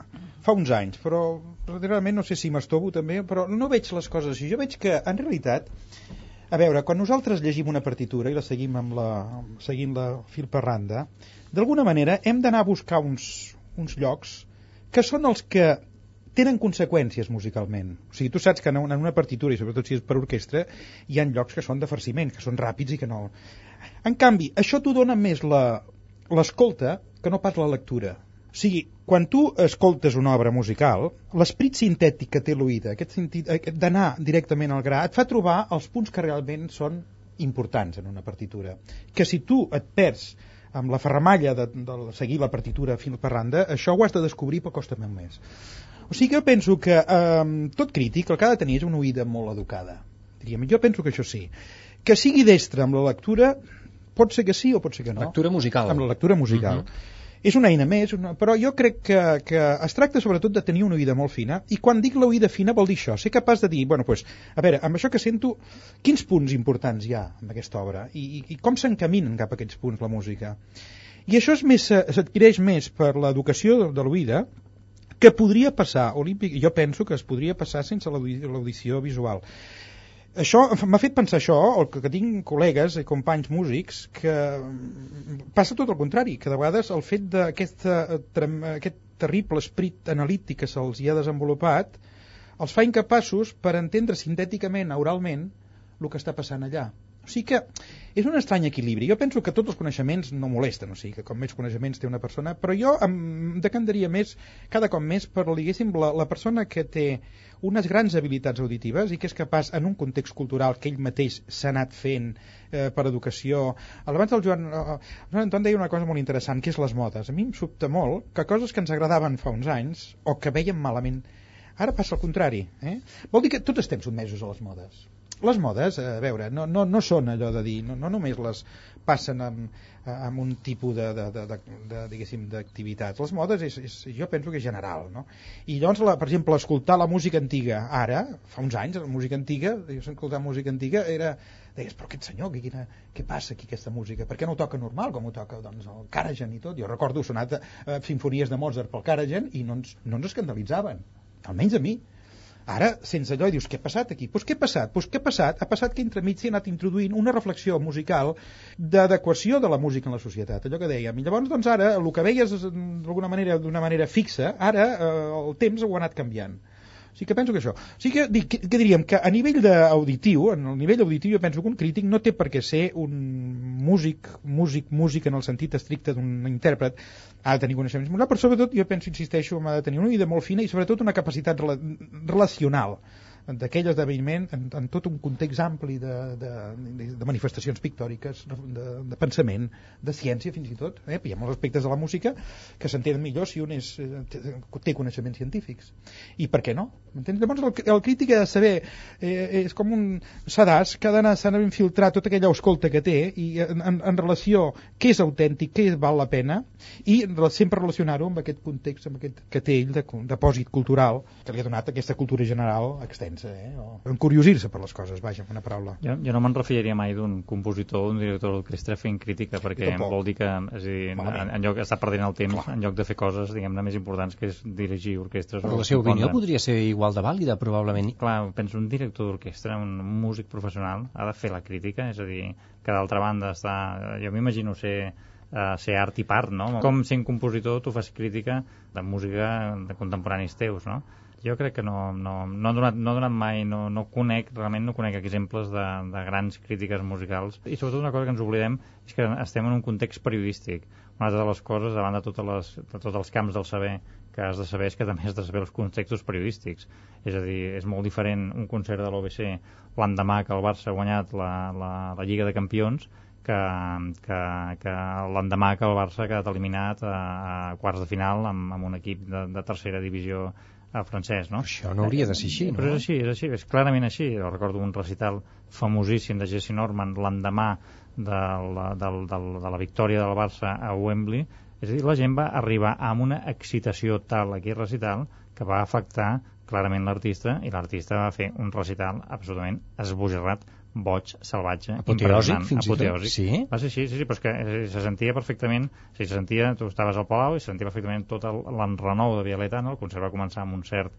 fa uns anys, però realment no sé si m'estovo també, però no veig les coses així. Jo veig que, en realitat, a veure, quan nosaltres llegim una partitura i la seguim amb la, seguint la fil per randa, d'alguna manera hem d'anar a buscar uns, uns llocs que són els que tenen conseqüències musicalment. O sigui, tu saps que en una, partitura, i sobretot si és per orquestra, hi ha llocs que són de farciment, que són ràpids i que no... En canvi, això t'ho dona més l'escolta que no pas la lectura. O sigui, quan tu escoltes una obra musical, l'esprit sintètic que té l'oïda, aquest sentit aquest d'anar directament al gra, et fa trobar els punts que realment són importants en una partitura. Que si tu et perds amb la ferramalla de, de seguir la partitura fil per randa, això ho has de descobrir però costa molt més. O sigui que jo penso que eh, tot crític el que ha de tenir és una oïda molt educada. Diríem, jo penso que això sí. Que sigui destre amb la lectura, pot ser que sí o pot ser que no. Lectura musical. Amb la lectura musical. Mhm. És una eina més, una... però jo crec que, que es tracta sobretot de tenir una oïda molt fina, i quan dic l'oïda fina vol dir això, ser capaç de dir, bueno, pues, a veure, amb això que sento, quins punts importants hi ha en aquesta obra, i, i, i com s'encaminen cap a aquests punts la música. I això eh, s'adquireix més per l'educació de l'oïda, que podria passar, olímpic, jo penso que es podria passar sense l'audi- l'audició visual. Això m'ha fet pensar això, el que, que tinc col·legues i companys músics, que mm, passa tot el contrari, que de vegades el fet d'aquest aquest terrible esprit analític que se'ls hi ha desenvolupat els fa incapaços per entendre sintèticament, oralment, el que està passant allà. O sigui que és un estrany equilibri. Jo penso que tots els coneixements no molesten, o sigui que com més coneixements té una persona, però jo em decantaria més, cada cop més, per, diguéssim, la, la persona que té unes grans habilitats auditives i que és capaç, en un context cultural que ell mateix s'ha anat fent eh, per educació... Abans el Joan, eh, el Joan Anton deia una cosa molt interessant, que és les modes. A mi em sobta molt que coses que ens agradaven fa uns anys, o que veiem malament, ara passa el contrari. Eh? Vol dir que tots estem sotmesos a les modes les modes, a veure, no, no, no són allò de dir, no, no només les passen amb, amb un tipus de, de, de, de, de diguéssim, d'activitat. Les modes, és, és, jo penso que és general, no? I llavors, la, per exemple, escoltar la música antiga ara, fa uns anys, la música antiga, jo escoltar música antiga, era, deies, però aquest senyor, què, quina, què passa aquí, aquesta música? Per què no toca normal, com ho toca doncs, el Karajan i tot? Jo recordo sonat eh, sinfonies de Mozart pel Karajan i no ens, no ens escandalitzaven almenys a mi. Ara, sense allò, dius, què ha passat aquí? Doncs pues què ha passat? Doncs pues què ha passat? Ha passat que entremig s'hi ha anat introduint una reflexió musical d'adequació de la música en la societat, allò que dèiem. I llavors, doncs ara, el que veies d'alguna manera, d'una manera fixa, ara eh, el temps ho ha anat canviant. Sí que penso que això. Sí que, dic, que, que diríem que a nivell auditiu, en el nivell auditiu jo penso que un crític no té per què ser un músic, músic, músic en el sentit estricte d'un intèrpret, ha de tenir coneixements musicals, però sobretot jo penso, insisteixo, ha de tenir una vida molt fina i sobretot una capacitat rela relacional d'aquell esdeveniment en, en tot un context ampli de, de, de manifestacions pictòriques, de, de pensament, de ciència fins i tot. Eh? Hi ha molts aspectes de la música que s'entenen millor si un és, eh, té coneixements científics. I per què no? Llavors el, el crític ha de saber, eh, és com un sedàs que ha d'anar infiltrar tota aquella escolta que té i en, en, en relació què és autèntic, què val la pena i sempre relacionar-ho amb aquest context, amb aquest que té ell de depòsit cultural que li ha donat aquesta cultura general extensa sense eh, o encuriosir-se per les coses, vaja, una paraula. Jo, jo no me'n referiria mai d'un compositor o un director d'orquestra fent crítica, perquè vol dir que és dir, en, en lloc està perdent el temps Clar. en lloc de fer coses, diguem-ne, més importants que és dirigir orquestres. Però la seva opinió podria ser igual de vàlida, probablement. Clar, penso un director d'orquestra, un músic professional, ha de fer la crítica, és a dir, que d'altra banda està... Jo m'imagino ser uh, ser art i part, no? Com sent compositor tu fas crítica de música de contemporanis teus, no? Jo crec que no, no, no, ha donat, no ha donat mai, no, no conec, realment no conec exemples de, de grans crítiques musicals. I sobretot una cosa que ens oblidem és que estem en un context periodístic. Una altra de les coses, davant de, totes les, de tots els camps del saber que has de saber és que també has de saber els contextos periodístics. És a dir, és molt diferent un concert de l'OBC l'endemà que el Barça ha guanyat la, la, la Lliga de Campions que, que, que l'endemà que el Barça ha quedat eliminat a, a quarts de final amb, amb un equip de, de tercera divisió el francès, no? Això no hauria de ser així, no? Però és així, és així, és clarament així. Jo recordo un recital famosíssim de Jesse Norman l'endemà de, la, de, de, de la victòria del Barça a Wembley. És a dir, la gent va arribar amb una excitació tal aquí recital que va afectar clarament l'artista i l'artista va fer un recital absolutament esbojarrat boig, salvatge, apoteòsic, fins apoteòsic. Sí? Va ser així, sí, sí, però és que eh, se sentia perfectament, sí, se sentia, tu estaves al Palau i se sentia perfectament tot l'enrenou de Vialeta, no? el concert va començar amb un cert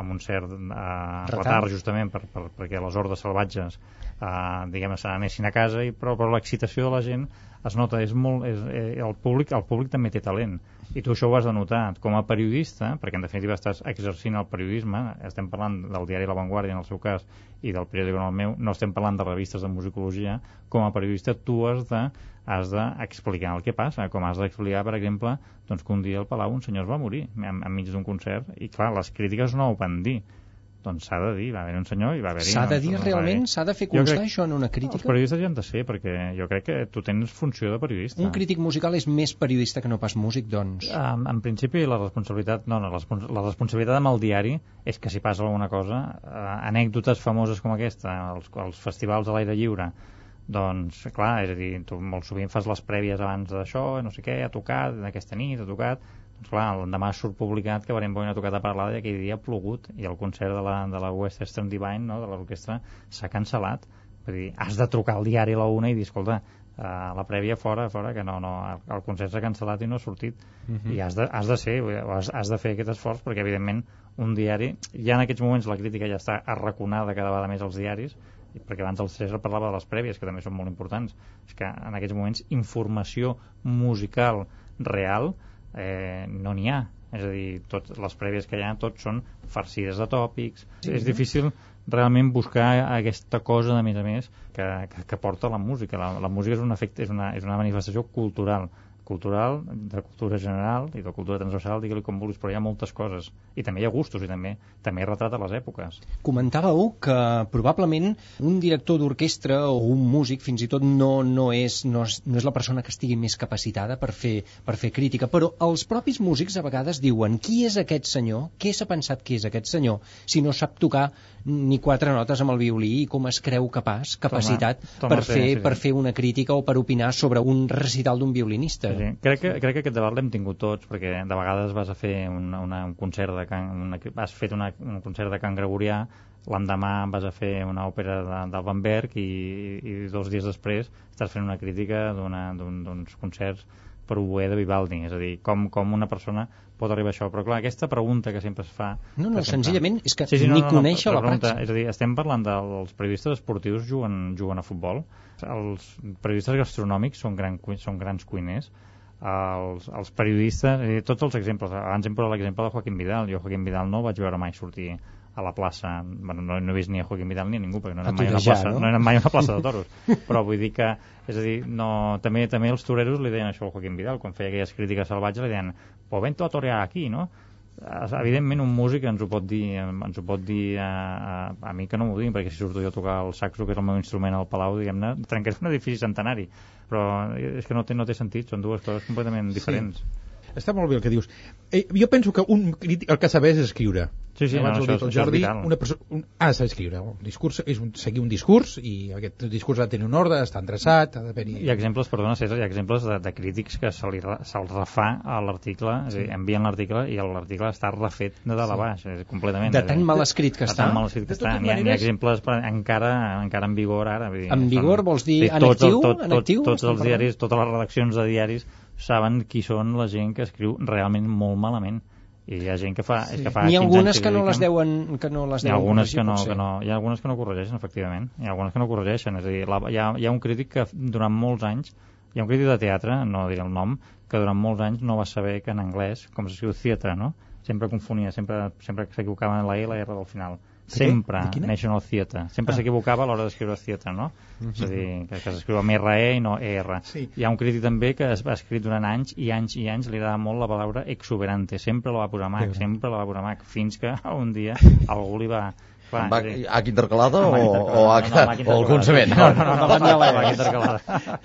amb un cert eh, retard. retard justament per, per, perquè les hordes salvatges eh, diguem se n'anessin a casa i, però, però l'excitació de la gent es nota, és molt, és, eh, el, públic, el públic també té talent i tu això ho has de notar com a periodista, perquè en definitiva estàs exercint el periodisme, estem parlant del diari La Vanguardia en el seu cas i del periòdic en el meu, no estem parlant de revistes de musicologia, com a periodista tu has de has d'explicar el que passa, com has d'explicar, per exemple, doncs que un dia al Palau un senyor es va morir enmig d'un concert, i clar, les crítiques no ho van dir, doncs s'ha de dir, va haver un senyor i va haver-hi... S'ha de dir no realment? S'ha de fer constar crec, això en una crítica? Els periodistes hi han de ser, perquè jo crec que tu tens funció de periodista. Un crític musical és més periodista que no pas músic, doncs? Um, en principi, la responsabilitat... No, no, la, la responsabilitat amb el diari és que si passa alguna cosa, uh, anècdotes famoses com aquesta, els, els festivals a l'aire lliure, doncs, clar, és a dir, tu molt sovint fas les prèvies abans d'això, no sé què, ha tocat, aquesta nit ha tocat, clar, l'endemà surt publicat que Barenboim ha tocat a parlar i aquell dia ha plogut i el concert de la, de la West Eastern Divine, no, de l'orquestra, s'ha cancel·lat. Per dir, has de trucar al diari a la una i dir, escolta, uh, la prèvia fora, fora, que no, no, el, el concert s'ha cancel·lat i no ha sortit. Uh mhm. -huh. I has de, has de ser, has, has de fer aquest esforç, perquè evidentment un diari, ja en aquests moments la crítica ja està arraconada cada vegada més als diaris, perquè abans el César parlava de les prèvies, que també són molt importants. És que en aquests moments informació musical real eh, no n'hi ha. És a dir, tot, les prèvies que hi ha tots són farcides de tòpics. Sí. És difícil realment buscar aquesta cosa, de més a més, que, que, que porta la música. La, la música és un efecte, és una, és una manifestació cultural cultural, de cultura general i de cultura transversal, digue-li com vulguis, però hi ha moltes coses. I també hi ha gustos i també també retrata les èpoques. Comentàveu que probablement un director d'orquestra o un músic fins i tot no, no, és, no, és, no és la persona que estigui més capacitada per fer, per fer crítica, però els propis músics a vegades diuen qui és aquest senyor, què s'ha pensat que és aquest senyor, si no sap tocar ni quatre notes amb el violí i com es creu capaç, capacitat toma, toma per, fer, sí, sí. per fer una crítica o per opinar sobre un recital d'un violinista. Sí, Crec, que, crec que aquest debat l'hem tingut tots, perquè de vegades vas a fer un, una, un concert de can, una, has fet una, un concert de Can Gregorià, l'endemà vas a fer una òpera de, del Van Berg i, i dos dies després estàs fent una crítica d'uns un, concerts per oboè de Vivaldi, és a dir, com, com una persona pot arribar a això. Però clar, aquesta pregunta que sempre es fa... No, no, senzillament és que Sí, sí, no, ni no, no, conèixer però la pregunta. És a dir, estem parlant dels periodistes esportius juguen, juguen a futbol. Els periodistes gastronòmics són, gran, són grans cuiners. Els, els periodistes, dir, tots els exemples, abans hem posat l'exemple de Joaquim Vidal. Jo Joaquim Vidal no vaig veure mai sortir a la plaça, bueno, no, no he vist ni a Joaquim Vidal ni a ningú, perquè no he A anat mai a una plaça, no? no? mai a una plaça de toros. Però vull dir que, és a dir, no, també, també els toreros li deien això al Joaquim Vidal, quan feia aquelles crítiques salvatges li deien, pues vento a torear aquí, no? Eh, evidentment un músic ens ho pot dir ens ho pot dir a, a, a mi que no m'ho diguin perquè si surto jo a tocar el saxo que és el meu instrument al Palau diguem-ne trencaré un edifici centenari però és que no té, no té sentit són dues coses completament diferents Està molt bé el que dius. Eh, jo penso que un crític el que saber és escriure. Sí, sí, Abans no, ho això dit el Jordi, una perso- un, ha de saber escriure. El discurs és un, seguir un discurs i aquest discurs ha de tenir un ordre, està endreçat, ha d'haver-hi... hi ha exemples, perdona César, hi ha exemples de, de crítics que se li, se'ls refà a l'article, és a dir, envien l'article i l'article està refet de dalt a baix, és, completament. De tan mal escrit que de està. tan mal escrit que De està. N'hi ha, n'hi ha exemples per, encara, encara en vigor ara. Vull dir, En vigor són- vols dir sí, en tots, actiu? Tot, En tot, actiu tots els diaris, totes les redaccions de diaris saben qui són la gent que escriu realment molt malament. I hi ha gent que fa... Sí. És que fa N'hi ha 15 algunes anys que no les deuen que no les hi ha deuen algunes corregir, que no, que no, hi ha algunes que no corregeixen, efectivament. Hi ha algunes que no corregeixen. És a dir, la, hi, ha, hi ha un crític que durant molts anys, hi ha un crític de teatre, no diré el nom, que durant molts anys no va saber que en anglès, com s'escriu theatre, no? Sempre confonia, sempre, sempre s'equivocava en la E i la R del final. Sempre, De? National Theatre. Sempre Ah. s'equivocava a l'hora d'escriure theatre, no? És a dir, que, que s'escriu amb RE i no ER. Sí. Hi ha un crític també que es va escrit durant anys i anys i anys li agrada molt la paraula exuberante. Sempre la va posar Mac, sempre la va posar Mac, fins que un dia algú li va... Clar, Amb és a dir, H intercalada o, o, H, no, no, o el consement? No, no, no, no, no, no, H intercalada.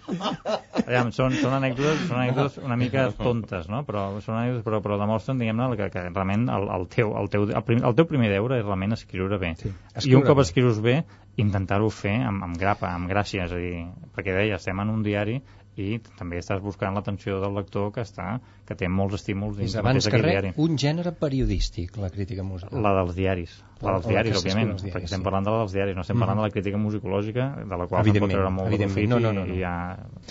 Aviam, són, són, anècdotes, són anècdotes una mica tontes, no? Però, són anècdotes, però, però demostren, diguem-ne, que, que realment el, el, teu, el, teu, el, prim, el teu primer deure és realment escriure bé. Sí, I escriure un cop escrius bé, intentar-ho fer amb, amb grapa, amb gràcia, és a dir, perquè deia, estem en un diari i també estàs buscant l'atenció del lector que està que té molts estímuls És dins abans que res diari. un gènere periodístic, la crítica musical. La dels diaris. La La- dels diaris, òbviament, diaris, perquè estem sí. parlant de la dels diaris, no estem parlant de la crítica musicològica, de la qual se'n pot treure molt de profit No, no, no, no. i, i ja...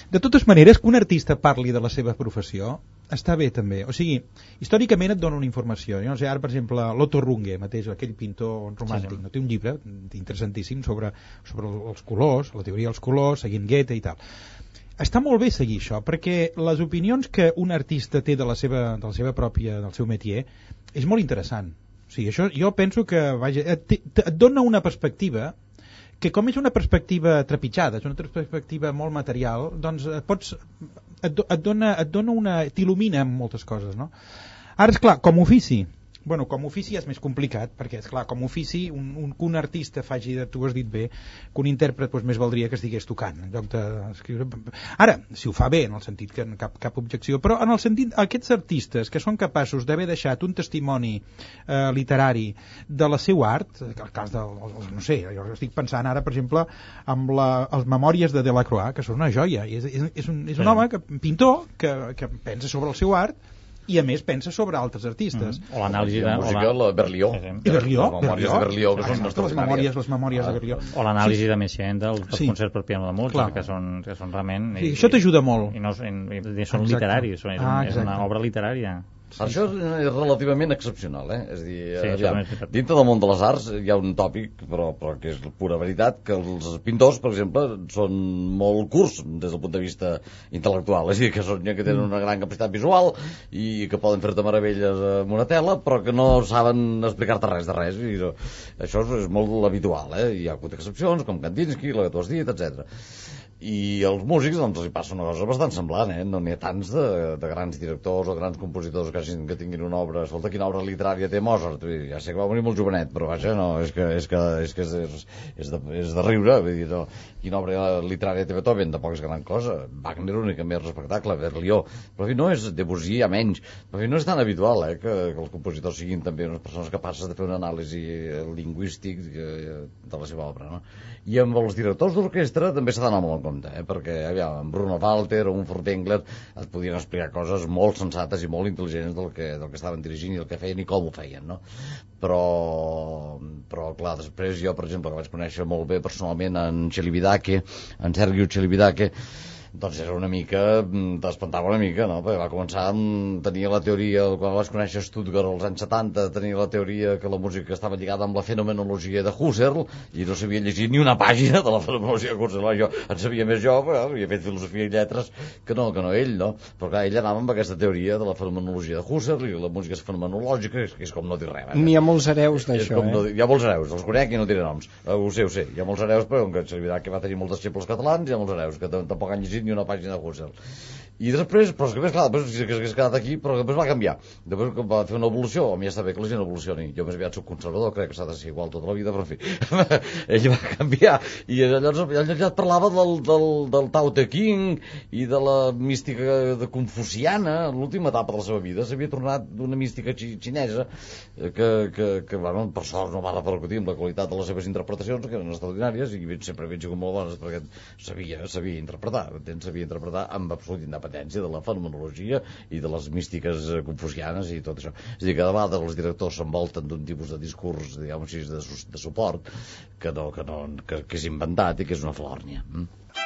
De totes maneres, que un artista parli de la seva professió està bé també. O sigui, històricament et dona una informació. Jo no sé, ara, per exemple, l'Otto Runge, mateix, aquell pintor romàntic, Sí, sí. no té un llibre interessantíssim sobre, sobre els colors, la teoria dels colors, seguint Goethe i tal. Està molt bé seguir això, perquè les opinions que un artista té de la seva, de la seva pròpia, del seu métier, és molt interessant. O sigui, això jo penso que vaja, et, et, dona una perspectiva que com és una perspectiva trepitjada, és una perspectiva molt material, doncs et pots et, et dona, et dona una t'il·lumina en moltes coses, no? Ara és clar, com a ofici, bueno, com a ofici és més complicat, perquè és clar, com a ofici un, un, que un artista faci, de, tu ho has dit bé, que un intèrpret doncs, més valdria que estigués tocant en lloc d'escriure. Ara, si ho fa bé, en el sentit que cap, cap objecció, però en el sentit, aquests artistes que són capaços d'haver deixat un testimoni eh, literari de la seu art, el cas del, no sé, jo estic pensant ara, per exemple, amb la, les memòries de Delacroix, que són una joia, i és, és, és, un, és un Sí. home, que, pintor, que, que pensa sobre el seu art, i a més pensa sobre altres artistes. O l'anàlisi I de... música, la-. Sí, sí. I Berlió, Les memòries de Berlió, que són les memòries, les memòries de Ah, Berlió. o l'anàlisi de Messiaen dels, dels Sí. concerts per piano de Mozart, Clar. que són, que són realment... Sí, això t'ajuda molt. I, no, i, i, i són Exacte. literaris, són, és, Ah, és una exacte. obra literària. Això és relativament excepcional, eh? És a dir, Sí, aviam, dintre del món de les arts hi ha un tòpic, però, però que és pura veritat, que els pintors, per exemple, són molt curts des del punt de vista intel·lectual. És a dir, que són que tenen una gran capacitat visual i que poden fer-te meravelles amb una tela, però que no saben explicar-te res de res. I això és, és molt habitual, eh? Hi ha hagut excepcions, com Kandinsky, la que tu has dit, etc. I als músics doncs, els hi passa una cosa bastant semblant, eh? No n'hi ha tants de, de grans directors o grans compositors que, hagin, que tinguin una obra... Escolta, quina obra literària té Mozart? Ja sé que va morir molt jovenet, però vaja, no, és que és, que, és, que és, és, de, és de riure. Vull dir, no, quina obra literària té Beethoven? Tampoc és gran cosa. Wagner una mica més respectable, Berlioz. Però fi, no és Debussy, a menys. Però fi, no és tan habitual, eh, que, que els compositors siguin també unes persones capaces de fer una anàlisi lingüístic eh, de la seva obra, no? I amb els directors d'orquestra també s'ha d'anar molt en compte, eh? perquè aviam, en Bruno Walter o un Furtwängler et podien explicar coses molt sensates i molt intel·ligents del que, del que estaven dirigint i el que feien i com ho feien, no? Però, però clar, després jo, per exemple, que vaig conèixer molt bé personalment en Celibidache, en Sergio Celibidache, doncs era una mica, mm, t'espantava una mica, no? Perquè va començar amb tenir la teoria, quan vaig conèixer Stuttgart als anys 70, tenia la teoria que la música estava lligada amb la fenomenologia de Husserl, i no sabia llegir ni una pàgina de la fenomenologia de Husserl. Jo en sabia més jo, però havia fet filosofia i lletres que no, que no ell, no? Però clar, ell anava amb aquesta teoria de la fenomenologia de Husserl i la música és fenomenològica, és, és com no dir res. N'hi ha molts hereus d'això, no eh? dir- Hi ha molts hereus, els conec i no diré noms. Eh, ho sé, ho sé. Hi ha molts hereus, però com que servirà que va tenir molts deixebles catalans, hi ha molts hereus que tam- tampoc han llegit ni una pàgina de Husserl. I després, però és que clar, després que s'hagués quedat aquí, però després va canviar. Després va fer una evolució, a mi ja està bé que la gent evolucioni. Jo més aviat soc conservador, crec que s'ha de ser igual tota la vida, però en fi. Ell va canviar. I llavors ell ja et parlava del, del, del Tao Te King i de la mística de confuciana, l'última etapa de la seva vida. S'havia tornat d'una mística xi- xinesa eh, que, que, que bueno, per sort no va repercutir amb la qualitat de les seves interpretacions, que eren extraordinàries i sempre havien sigut molt bones perquè sabia, sabia interpretar, sabia interpretar amb absoluta independència de la fenomenologia i de les místiques eh, confucianes i tot això. És a dir, cada vegada els directors s'envolten d'un tipus de discurs, diguem així, de, de suport que, no, que, no, que, que és inventat i que és una flòrnia. Mm?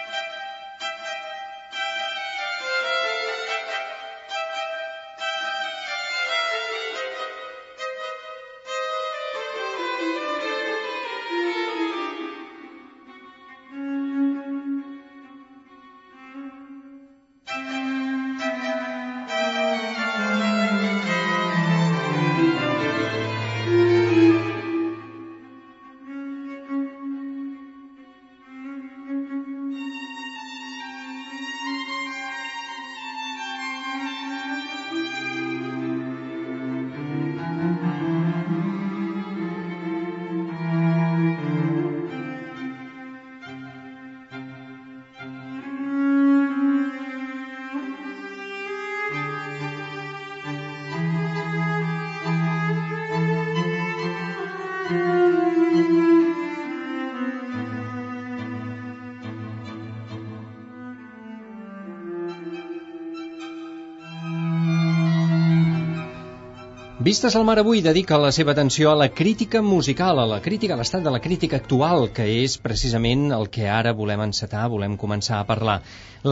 Vistes al mar avui dedica la seva atenció a la crítica musical, a la crítica, a l'estat de la crítica actual, que és precisament el que ara volem encetar, volem començar a parlar.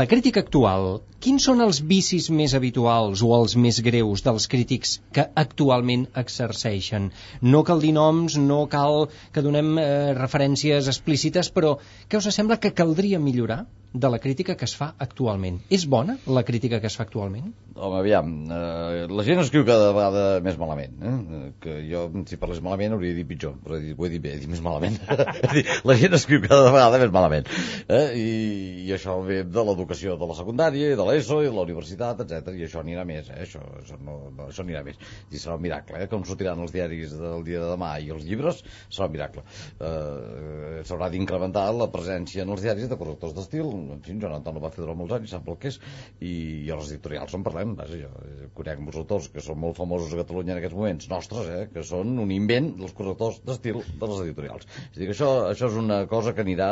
La crítica actual, quins són els vicis més habituals o els més greus dels crítics que actualment exerceixen? No cal dir noms, no cal que donem eh, referències explícites, però què us sembla que caldria millorar de la crítica que es fa actualment? És bona la crítica que es fa actualment? Home, aviam, eh, la gent escriu cada vegada més malament, eh? que jo, si parlés malament, hauria dir pitjor, però dit, ho he dit bé, he dit més malament. La gent escriu cada vegada més malament, eh? I, i això ve de l'educació de la secundària, de l'ESO, i de la universitat, etc. i això anirà més, eh? això, això, no, no, això anirà més. I serà un miracle, eh? com sortiran els diaris del dia de demà i els llibres, serà un miracle. Eh, S'haurà d'incrementar la presència en els diaris de correctors d'estil, en fi, Joan Anton ho va fer durant molts anys, sap el que és, i, i els editorials en parlem, vaja, jo conec molts autors que són molt famosos a Catalunya en aquests moments, nostres, eh, que són un invent dels correctors d'estil de les editorials. És a dir, que això, això és una cosa que anirà,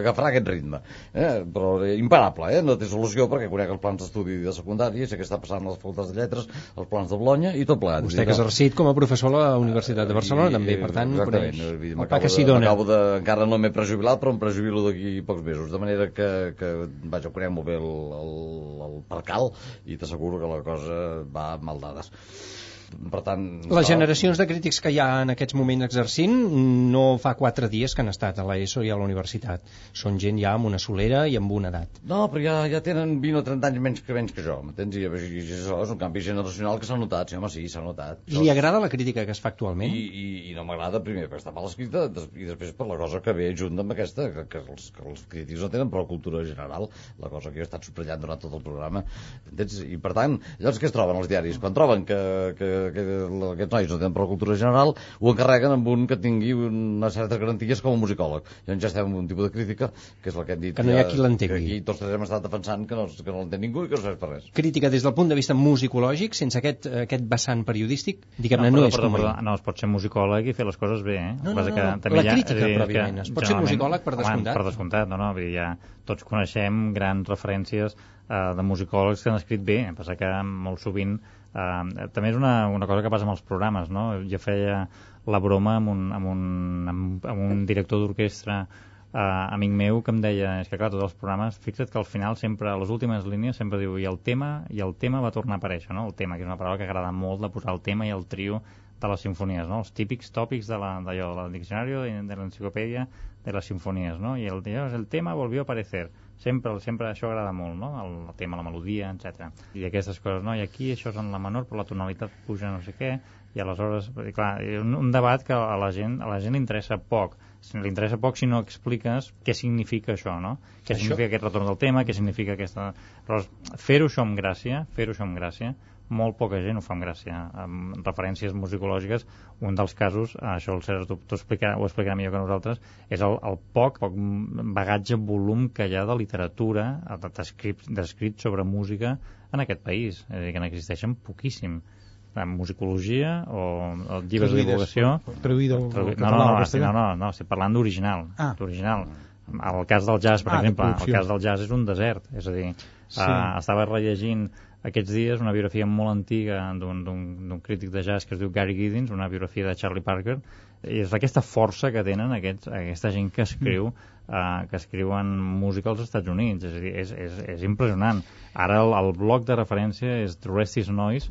agafarà aquest ritme, eh, però eh, imparable, eh, no té solució perquè conec els plans d'estudi de secundària, sé què està passant a les facultats de lletres, els plans de Bologna i tot plegat. Vostè que ha exercit com a professor a la Universitat de Barcelona, i- també, per tant, coneix el pa que s'hi dona. m'acabo de, encara no m'he prejubilat, però em prejubilo d'aquí pocs mesos, de manera que, que vaja, conec molt bé el, el, el percal i t'asseguro que la cosa va mal dades. Per tant... Les generacions de crítics que hi ha en aquests moments exercint no fa quatre dies que han estat a l'ESO i a la universitat. Són gent ja amb una solera i amb una edat. No, però ja, ja tenen 20 o 30 anys menys que menys que jo, m'entens? I, i, i això és un canvi generacional que s'ha notat, sí, home, sí, s'ha notat. Li agrada la crítica que es fa actualment? I, i, i no m'agrada primer perquè està mal escrita i després per la cosa que ve junt amb aquesta que, que, els, que els crítics no tenen prou cultura general la cosa que jo he estat subratllant durant tot el programa entens? i per tant, llavors què es troben els diaris? quan troben que, que aquests nois no tenen prou cultura general ho encarreguen amb un que tingui unes certes garanties com a musicòleg llavors ja estem en un tipus de crítica que és el que hem dit Que no hi ha ja, qui l'entengui. aquí tots tres hem estat defensant que no, que no l'entén ningú i que no serveix per res Crítica des del punt de vista musicològic, sense aquest, aquest vessant periodístic, diguem-ne, no, no, és perdó, com perdó, no, es pot ser musicòleg i fer les coses bé, eh? No, no, no, que no. també La ha- crítica, dir, pròpiament. que Es pot ser musicòleg per home, descomptat. Per descomptat, no, no, vull dir, ja tots coneixem grans referències eh, de musicòlegs que han escrit bé, passa que molt sovint eh, també és una, una cosa que passa amb els programes, no? Jo feia la broma amb un, amb un, amb, amb un director d'orquestra uh, amic meu que em deia, és que clar, tots els programes, fixa't que al final sempre, a les últimes línies, sempre diu i el tema, i el tema va tornar a aparèixer, no? El tema, que és una paraula que agrada molt de posar el tema i el trio de les sinfonies, no? Els típics tòpics de la, d'allò, del diccionari de l'enciclopèdia de les sinfonies, no? I el, el tema volvió a aparecer. Sempre, sempre això agrada molt, no? El, el tema, la melodia, etc. I aquestes coses, no? I aquí això és en la menor, però la tonalitat puja no sé què, i aleshores, clar, un, un debat que a la gent, a la gent li interessa poc li interessa poc si no expliques què significa això, no? Què això... significa aquest retorn del tema, què significa aquesta... Però fer-ho això amb gràcia, fer-ho això amb gràcia, molt poca gent ho fa amb gràcia. Amb referències musicològiques, un dels casos, això el César ho explicarà, ho explicarà millor que nosaltres, és el, el poc, poc bagatge, volum que hi ha de literatura descrit sobre música en aquest país. És a dir, que n'existeixen poquíssim en musicologia o, o llibres de divulgació traduïda al traduït, no, no, no, no, no, no, no, estic parlant d'original ah. d'original el cas del jazz, per ah, exemple, el cas del jazz és un desert, és a dir, sí. uh, estava rellegint aquests dies una biografia molt antiga d'un crític de jazz que es diu Gary Giddins, una biografia de Charlie Parker, i és aquesta força que tenen aquests, aquesta gent que escriu mm. uh, que escriuen música als Estats Units, és a dir, és, és, és impressionant. Ara el, el blog de referència és The Rest is Noise,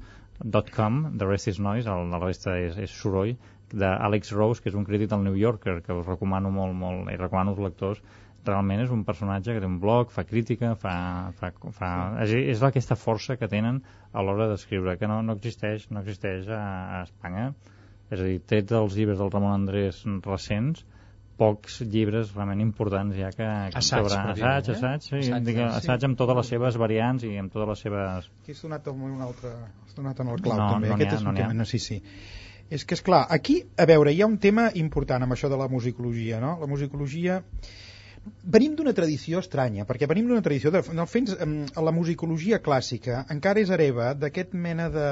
.com, The Rest is Noise, el, la resta és, és soroll, d'Alex Rose, que és un crític del New Yorker, que us recomano molt, molt, i recomano als lectors, realment és un personatge que té un blog, fa crítica, fa, fa, fa... És, és aquesta força que tenen a l'hora d'escriure, que no, no existeix, no existeix a, a Espanya. És a dir, tret dels llibres del Ramon Andrés recents, pocs llibres realment importants ja que, que assaig, sobre assaig, assaig, sí, assaig, dic, assaig amb totes les seves variants i amb totes les seves... Aquí has donat un altre, has donat en el clau no, també, no aquest ha, és un no tema, no, sí, sí. És que, és clar, aquí, a veure, hi ha un tema important amb això de la musicologia, no? La musicologia venim d'una tradició estranya, perquè venim d'una tradició, de, no, fins, la musicologia clàssica encara és hereva d'aquest mena de,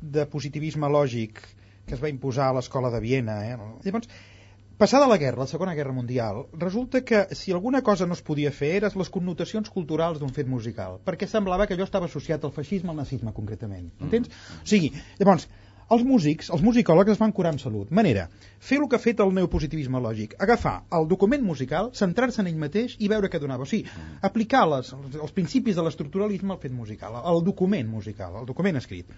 de positivisme lògic que es va imposar a l'escola de Viena. Eh? Llavors, Passada la guerra, la Segona Guerra Mundial, resulta que si alguna cosa no es podia fer eren les connotacions culturals d'un fet musical, perquè semblava que allò estava associat al feixisme, al nazisme concretament. Mm. Entens? Mm. O sigui, llavors, els músics, els musicòlegs es van curar amb salut. Manera, fer el que ha fet el neopositivisme lògic, agafar el document musical, centrar-se en ell mateix i veure què donava. O sigui, aplicar les, els principis de l'estructuralisme al fet musical, al document musical, al document escrit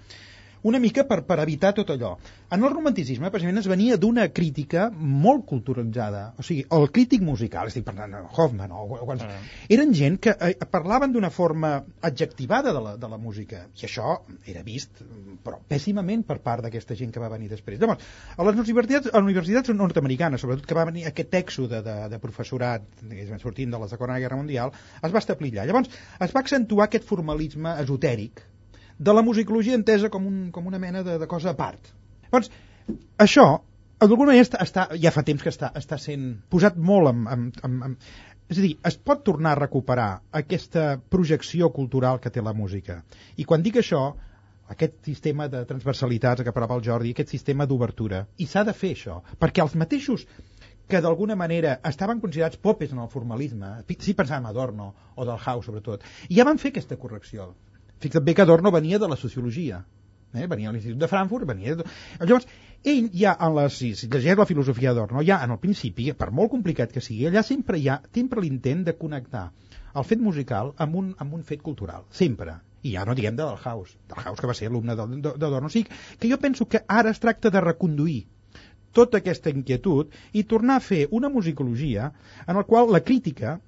una mica per, per evitar tot allò. En el romanticisme, precisament, es venia d'una crítica molt culturalitzada. O sigui, el crític musical, estic parlant de Hoffman, o, o, quants, uh. eren gent que eh, parlaven d'una forma adjectivada de la, de la música, i això era vist, però pèssimament per part d'aquesta gent que va venir després. Llavors, a les universitats, a les universitats nord-americanes, sobretot que va venir aquest èxode de, de professorat sortint de la Segona Guerra Mundial, es va establir allà. Llavors, es va accentuar aquest formalisme esotèric, de la musicologia entesa com, un, com una mena de, de cosa a part. Llavors, això, d'alguna manera, està, està, ja fa temps que està, està sent posat molt en, en, en, en... És a dir, es pot tornar a recuperar aquesta projecció cultural que té la música. I quan dic això, aquest sistema de transversalitats que parlava el Jordi, aquest sistema d'obertura, i s'ha de fer això, perquè els mateixos que d'alguna manera estaven considerats popes en el formalisme, si pensàvem a Adorno o del House sobretot, ja van fer aquesta correcció. Fixa't bé que Adorno venia de la sociologia, eh? venia a l'Institut de Frankfurt, venia... De... Llavors, ell ja en les, si, llegeix la filosofia d'Adorno, ja en el principi, per molt complicat que sigui, allà sempre hi ha sempre l'intent de connectar el fet musical amb un, amb un fet cultural, sempre. I ja no diguem de del House que va ser alumne d'Adorno. O sigui, que jo penso que ara es tracta de reconduir tota aquesta inquietud i tornar a fer una musicologia en el qual la crítica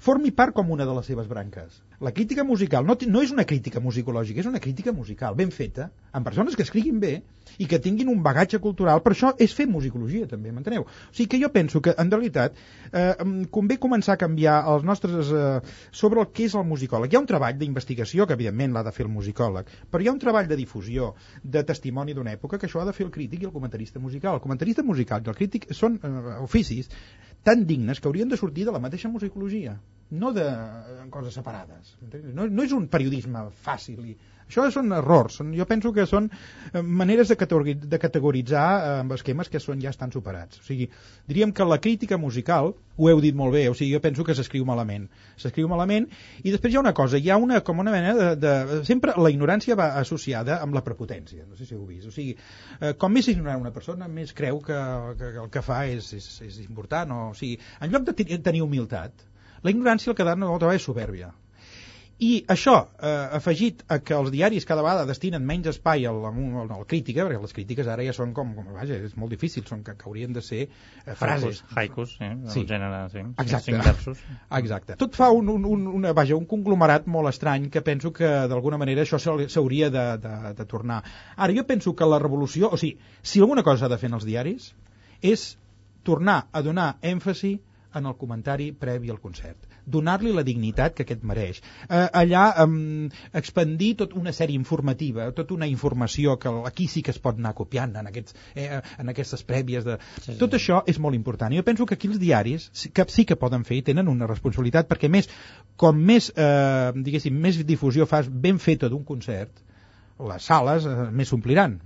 formi part com una de les seves branques. La crítica musical no, no és una crítica musicològica, és una crítica musical ben feta, amb persones que escriguin bé i que tinguin un bagatge cultural. Per això és fer musicologia, també, m'enteneu? O sigui que jo penso que, en realitat, eh, convé començar a canviar els nostres... Eh, sobre el que és el musicòleg. Hi ha un treball d'investigació, que evidentment l'ha de fer el musicòleg, però hi ha un treball de difusió, de testimoni d'una època, que això ha de fer el crític i el comentarista musical. El comentarista musical i el crític són eh, oficis tan dignes que haurien de sortir de la mateixa musicologia, no de coses separades. No, no és un periodisme fàcil. I... Això són errors. Jo penso que són eh, maneres de, categoritzar, de categoritzar eh, amb esquemes que són ja estan superats. O sigui, diríem que la crítica musical, ho heu dit molt bé, o sigui, jo penso que s'escriu malament. S'escriu malament, i després hi ha una cosa, hi ha una, com una mena de, de... Sempre la ignorància va associada amb la prepotència, no sé si heu vist. O sigui, eh, com més ignorant una persona, més creu que, que, que el que fa és, és, és important. O, o sigui, en lloc de te- tenir humilitat, la ignorància el que dona vegada és soberbia. I això, eh, afegit a que els diaris cada vegada destinen menys espai al, al, al crítica, perquè les crítiques ara ja són com, com vaja, és molt difícil, són que, que haurien de ser eh, frases. Haikus, sí, el Sí. gènere, sí. Exacte. Cinc versos. Exacte. Tot fa un, un, un, una, vaja, un conglomerat molt estrany que penso que d'alguna manera això s'hau- s'hauria de, de, de tornar. Ara, jo penso que la revolució, o sigui, si alguna cosa ha de fer en els diaris, és tornar a donar èmfasi en el comentari previ al concert donar-li la dignitat que aquest mereix. Eh, allà eh, expandir tot una sèrie informativa, tota una informació que aquí sí que es pot anar copiant en, aquests, eh, en aquestes prèvies. De... Sí, sí. Tot això és molt important. Jo penso que aquí els diaris que, sí que poden fer i tenen una responsabilitat perquè més, com més, eh, diguéssim, més difusió fas ben feta d'un concert, les sales eh, més s'ompliran.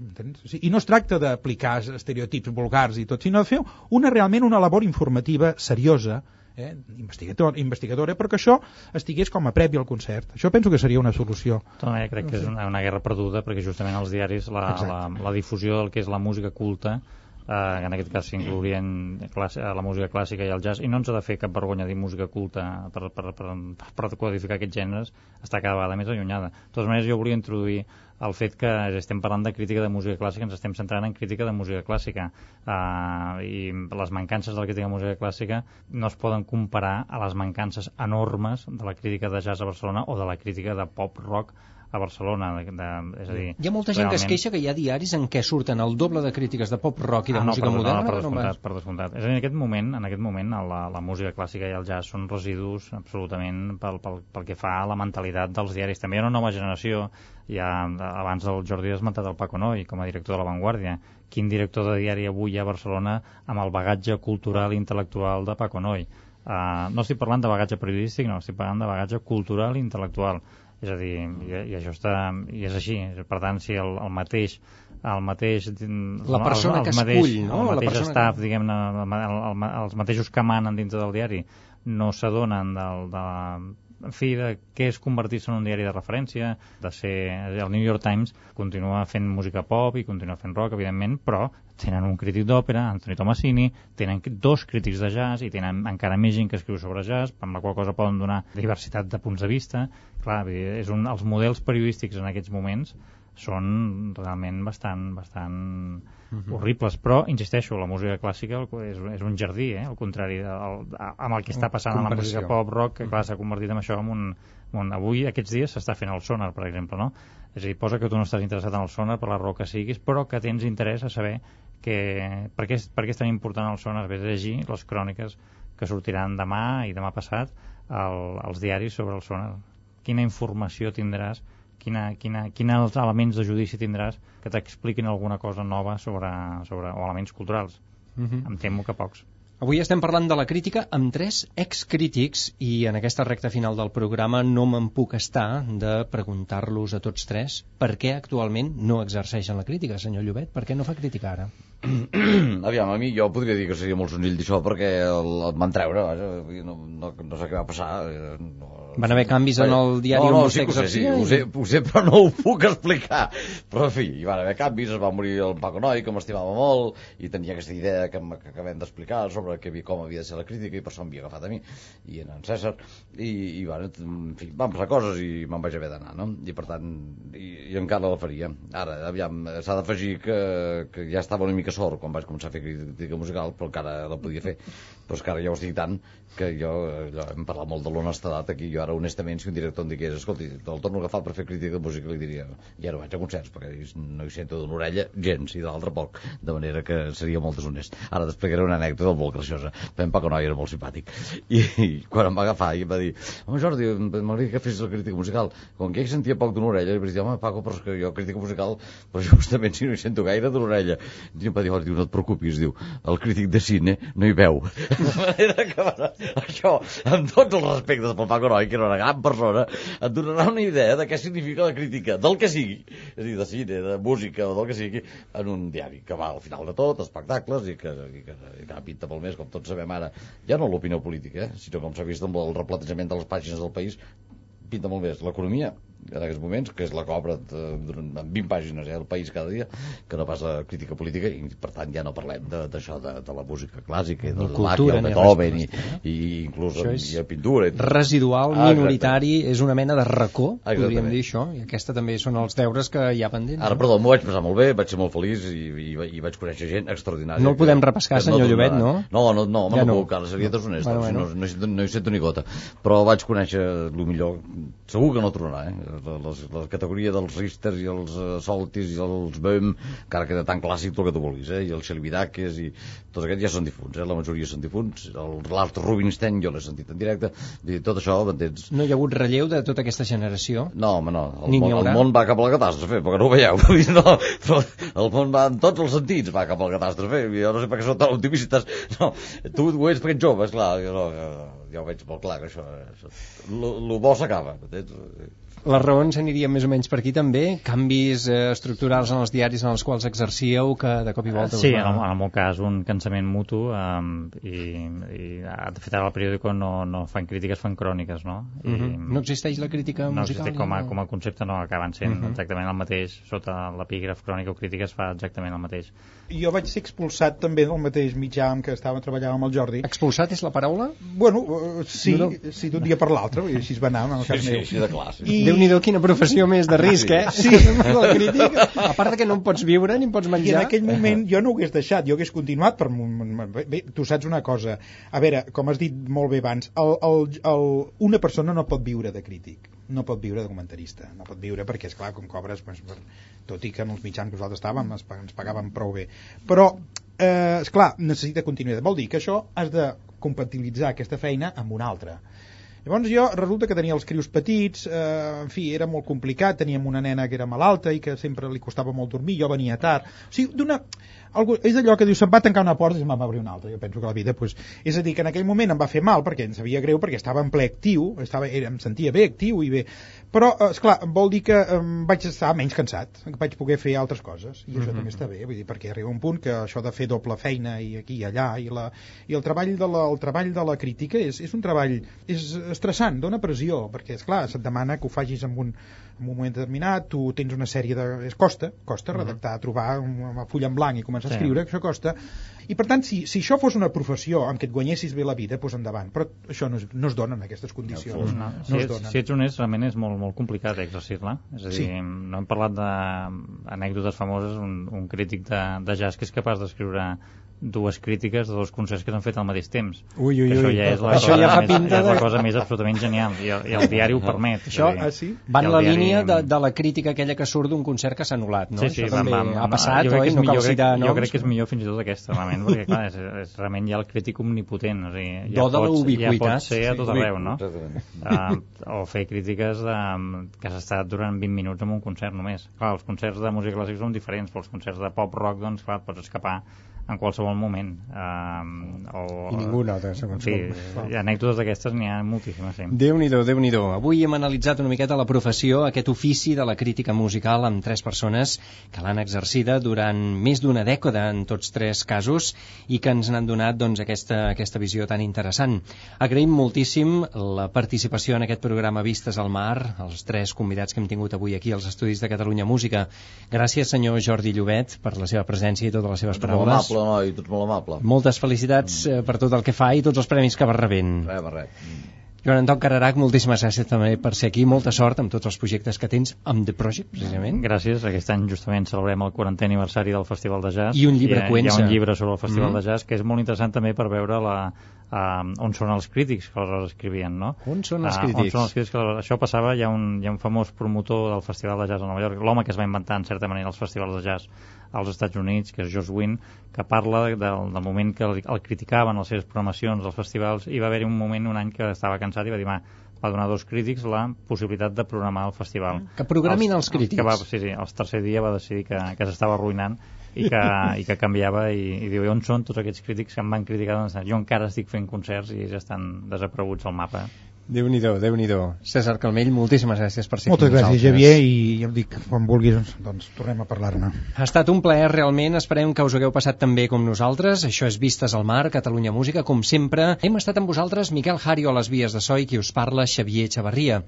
I no es tracta d'aplicar estereotips vulgars i tot, sinó de fer una, realment una labor informativa seriosa, eh, investigador, investigadora, però que això estigués com a previ al concert. Això penso que seria una solució. De tota crec que és una, una guerra perduda perquè justament els diaris la, la, Exacte. la difusió del que és la música culta eh, en aquest cas s'inclourien eh, la música clàssica i el jazz i no ens ha de fer cap vergonya dir música culta per, per, per, per codificar aquests gèneres està cada vegada més allunyada. De totes maneres jo volia introduir el fet que estem parlant de crítica de música clàssica ens estem centrant en crítica de música clàssica. Uh, i les mancances de la crítica de música clàssica no es poden comparar a les mancances enormes de la crítica de jazz a Barcelona o de la crítica de pop rock a Barcelona, de, de, és a dir... Hi ha molta gent que es realment- queixa que hi ha diaris en què surten el doble de crítiques de pop rock i de ah, no, música per, moderna. No, per no descomptat, vas- per descomptat. És a dir, en aquest moment, en aquest moment la, la música clàssica i el jazz són residus absolutament pel, pel, pel que fa a la mentalitat dels diaris. També hi ha una nova generació, ja abans del Jordi ha esmentat el Paco Noi com a director de La Vanguardia. Quin director de diari avui hi ha a Barcelona amb el bagatge cultural i intel·lectual de Paco Noi? Uh, no estic parlant de bagatge periodístic, no, estic parlant de bagatge cultural i intel·lectual. És a dir, i, i això està, i és així. Per tant, si el, el mateix el mateix La persona que escull, no? el La mateix persona que- staff, diguem-ne, el, el, el, els mateixos que manen dintre del diari no s'adonen del, de, en fi, de què és convertir-se en un diari de referència, de ser... El New York Times continua fent música pop i continua fent rock, evidentment, però tenen un crític d'òpera, Anthony Tomasini, tenen dos crítics de jazz i tenen encara més gent que escriu sobre jazz, amb la qual cosa poden donar diversitat de punts de vista. Clar, és un, els models periodístics en aquests moments són realment bastant, bastant horribles, però, insisteixo, la música clàssica és, és un jardí, eh? al contrari de, el, amb el que està passant amb la música pop rock, que clar, s'ha convertit en això en un, un... Avui, aquests dies, s'està fent el sonar, per exemple, no? És a dir, posa que tu no estàs interessat en el sonar per la raó que siguis, però que tens interès a saber que, per, què, és- per què és tan important el sonar, vés a llegir les cròniques que sortiran demà i demà passat al, als diaris sobre el sonar. Quina informació tindràs quina, quina, quins elements de judici tindràs que t'expliquin alguna cosa nova sobre, sobre o elements culturals. Mhm. Em temo que pocs. Avui estem parlant de la crítica amb tres excrítics i en aquesta recta final del programa no me'n puc estar de preguntar-los a tots tres per què actualment no exerceixen la crítica, senyor Llobet, per què no fa crítica ara? Aviam, a mi jo podria dir que seria molt senzill d'això perquè el, el van treure, vaja, no, no, no sé què va passar. eh, No, Van haver canvis en el diari no, no, sí, ho sé, sí, ho, sé, ho sé, però no ho puc explicar. Però, en fi, hi van haver canvis, es va morir el Paco Noi, que m'estimava molt, i tenia aquesta idea que, que acabem d'explicar sobre que, com havia de ser la crítica, i per això m'havia agafat a mi, i en en César, i, i bueno, en fi, van passar coses i me'n vaig haver d'anar, no? I per tant, i, i encara la faria. Ara, aviam, s'ha d'afegir que, que ja estava una mica sort quan vaig començar a fer crítica musical, però encara la podia fer. Però és que ara ja ho estic tant que jo, allò, hem parlat molt de l'honestedat aquí, jo ara honestament si un director em digués, escolti, el torno a agafar per fer crítica de música, li diria, ja no vaig a concerts, perquè no hi sento d'una orella gens i de l'altra poc, de manera que seria molt deshonest. Ara t'explicaré una anècdota molt graciosa. Ben Paco Noi era molt simpàtic. I, i quan em va agafar i em va dir, home Jordi, m'agradaria que fessis la crítica musical. Com que ell sentia poc d'una orella, li vaig dir, home Paco, però és que jo crítica musical, però justament si no hi sento gaire d'una orella. I em va dir, "Oh", no et preocupis, diu, el crític de cine no hi veu. De manera que això, amb tots els respectes pel Paco Noi, que era una gran persona, et donarà una idea de què significa la crítica, del que sigui, és a dir, de cine, de música o del que sigui, en un diari que va al final de tot, espectacles, i que, i que, i que pinta molt més, com tots sabem ara, ja no l'opinió política, eh, sinó com s'ha vist amb el replantejament de les pàgines del país, pinta molt més l'economia, en aquests moments, que és la que obre eh, durant, en 20 pàgines eh, el país cada dia, que no pas la crítica política, i per tant ja no parlem de- d'això de, de, la música clàssica, i de el ni Beethoven, i, res, i inclús en, és i a pintura. i- Residual, Ah, exacte. minoritari, és una mena de racó, Ah, podríem dir això, i aquesta també són els deures que hi ha pendents. Ara, no? perdó, m'ho vaig passar molt bé, vaig ser molt feliç i, i, i vaig conèixer gent extraordinària. No el podem repescar, que senyor tornarà. Llobet, no? No, no, no, home, Ja no. no, puc, ara seria deshonest, Bueno, bueno, bueno. No, no, hi sento, no hi sento ni gota. Però vaig conèixer el millor, segur que no tornarà, eh? Les, la categoria dels Richter i els uh, Soltis i els Böhm, encara queda tan clàssic tot el que tu vulguis, eh? I els Xelvidakis i tots aquests ja són difunts, eh? La majoria són difunts. El- L'Art Rubinstein jo l'he sentit en directe, i tot això, m'entens? No hi ha hagut relleu de tota aquesta generació? No, home, no. El, Ni món, el món va cap a la catàstrofe, perquè no ho veieu. No, però el món va en tots els sentits, va cap a la catàstrofe. Jo no sé per què sou tan optimistes. No, tu ho ets perquè ets jove, esclar. Jo, no, jo ho veig molt clar, que això... això lo, lo bo s'acaba. entens? Les raons anirien més o menys per aquí també? Canvis eh, estructurals en els diaris en els quals exercíeu que de cop i volta... us Sí, en el, en el meu cas, un cansament mutu um, i, i de fet ara al periòdico no, no fan crítiques, fan cròniques, no? I, Mhm. No existeix la crítica no musical? existeix com a, no? com a concepte, no, acaben sent Mhm. exactament el mateix, sota l'epígraf crònica o crítica es fa exactament el mateix. Jo vaig ser expulsat també del mateix mitjà amb què estava treballant amb el Jordi. Expulsat és la paraula? Bueno, eh, sí, No, sí, d'un dia per l'altre, dir, així es va anar, en el Sí, cas sí, meu. així de clar. Sí. I- Déu-n'hi-do, quina professió més de risc, eh? Sí. la crítica. A part de que no en pots viure ni en pots I en menjar. aquell moment jo no ho hagués deixat, jo hagués continuat per... Bé, tu saps una cosa, a veure, com has dit molt bé abans, el, el, el, una persona no pot viure de crític, no pot viure de comentarista, no pot viure perquè, és clar com cobres, doncs, per, tot i que en els mitjans que nosaltres estàvem ens pagaven prou bé. Però, eh, és clar necessita continuïtat. Vol dir que això has de compatibilitzar aquesta feina amb una altra. Llavors jo resulta que tenia els crios petits, eh, en fi, era molt complicat, teníem una nena que era malalta i que sempre li costava molt dormir, jo venia tard. O sigui, d'una... Algú, és allò que diu, se'm va tancar una porta i se'm va obrir una altra. Jo penso que la vida, pues, és a dir, que en aquell moment em va fer mal perquè em sabia greu, perquè estava en ple actiu, estava, era, em sentia bé actiu i bé, però, és clar vol dir que em vaig estar menys cansat, que vaig poder fer altres coses, i això també està bé, vull dir, perquè arriba un punt que això de fer doble feina i aquí i allà, i, la, i el, treball de la, el treball de la crítica és, és un treball és estressant, dona pressió, perquè, és clar se't demana que ho facis en un, en un moment determinat, tu tens una sèrie de... Es costa, costa redactar, trobar una fulla en blanc i començar a Sí. escriure, això costa, i per tant, si, si això fos una professió en què et guanyessis bé la vida, doncs endavant, però això no es, no es dona en aquestes condicions, No, no, si, es donen. si ets honest, realment és molt, molt complicat exercir-la. És a dir, Sí. no hem parlat d'anècdotes famoses, un, un crític de, de jazz que és capaç d'escriure dues crítiques de dos concerts que s'han fet al mateix temps. Ui, ui, ui. Això ja és la, Això cosa, ja fa més, pinta ja és la de- cosa més absolutament genial i el, i el diari ho permet. Això, dir, ah, sí? Va en la diari- línia de, de la crítica aquella que surt d'un concert que s'ha anul·lat, no? Sí, sí, Això vam, també vam, ha passat, oi? No millor, cal citar noms. jo crec que és millor fins i tot aquesta, realment, perquè clar, és, és, realment hi ha el crític omnipotent, o sigui, ja, Do de la ja pots ser a tot arreu, no? Uh, o fer crítiques de, que has estat durant 20 minuts en un concert només. Clar, els concerts de música clàssica són diferents, però els concerts de pop-rock, doncs, clar, pots escapar en qualsevol moment. Uh, o, I ningú nota, segons Sí, com. i anècdotes d'aquestes n'hi ha moltíssimes, sí. Déu-n'hi-do, déu nhi déu Avui hem analitzat una miqueta la professió, aquest ofici de la crítica musical amb tres persones que l'han exercida durant més d'una dècada en tots tres casos i que ens n'han donat doncs, aquesta, aquesta visió tan interessant. Agraïm moltíssim la participació en aquest programa Vistes al Mar, els tres convidats que hem tingut avui aquí als Estudis de Catalunya Música. Gràcies, senyor Jordi Llobet, per la seva presència i totes les seves Tu molt amable, noi, tu ets molt amable. Moltes felicitats eh, per tot el que fa i tots els premis que va rebent. Res, res. Joan Anton Cararac, moltíssimes gràcies també per ser aquí. Molta sort amb tots els projectes que tens amb The Project, precisament. Gràcies. Aquest any justament celebrem el 40è aniversari del Festival de Jazz. I un llibre hi ha, Cuenca. Hi ha un llibre sobre el Festival Mhm. de Jazz que és molt interessant també per veure la, uh, on són els crítics que aleshores escrivien, no? On són els crítics? on són els crítics que aleshores- Això passava, hi ha, un, hi ha un famós promotor del Festival de Jazz a Nova York, l'home que es va inventar en certa manera els festivals de jazz als Estats Units, que és Josh Wynn, que parla del, del moment que el, el criticaven les seves programacions als festivals i va haver-hi un moment, un any que estava cansat i va dir, va, va donar dos crítics la possibilitat de programar el festival. Que programin els crítics. Que va, sí, sí, el tercer dia va decidir que, que s'estava arruïnant i que, i que canviava i, i diu, "I on són tots aquests crítics que em van criticar? Doncs, jo encara estic fent concerts i ja estan desapareguts al mapa. Déu-n'hi-do, déu nhi déu César Calmell, moltíssimes gràcies per ser Moltes aquí gràcies, nosaltres. Javier, i ja em dic, quan vulguis, doncs, doncs tornem a parlar-ne. Ha estat un plaer realment, esperem que us hagueu passat també com nosaltres. Això és Vistes al Mar, Catalunya Música, com sempre. Hem estat amb vosaltres Miquel Jario a les vies de so i qui us parla Xavier Xavarria.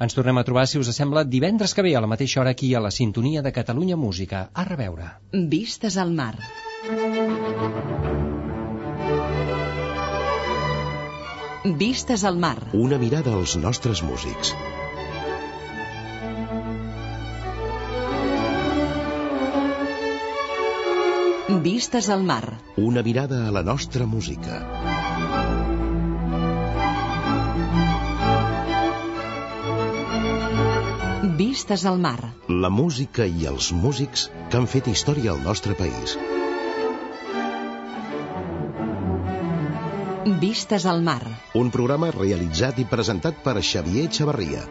Ens tornem a trobar, si us sembla, divendres que ve a la mateixa hora aquí a la sintonia de Catalunya Música. A reveure. Vistes al mar. Vistes al mar. Una mirada als nostres músics. Vistes al mar. Una mirada a la nostra música. Vistes al mar. La música i els músics que han fet història al nostre país. Vistes al mar. Un programa realitzat i presentat per Xavier Xavarria.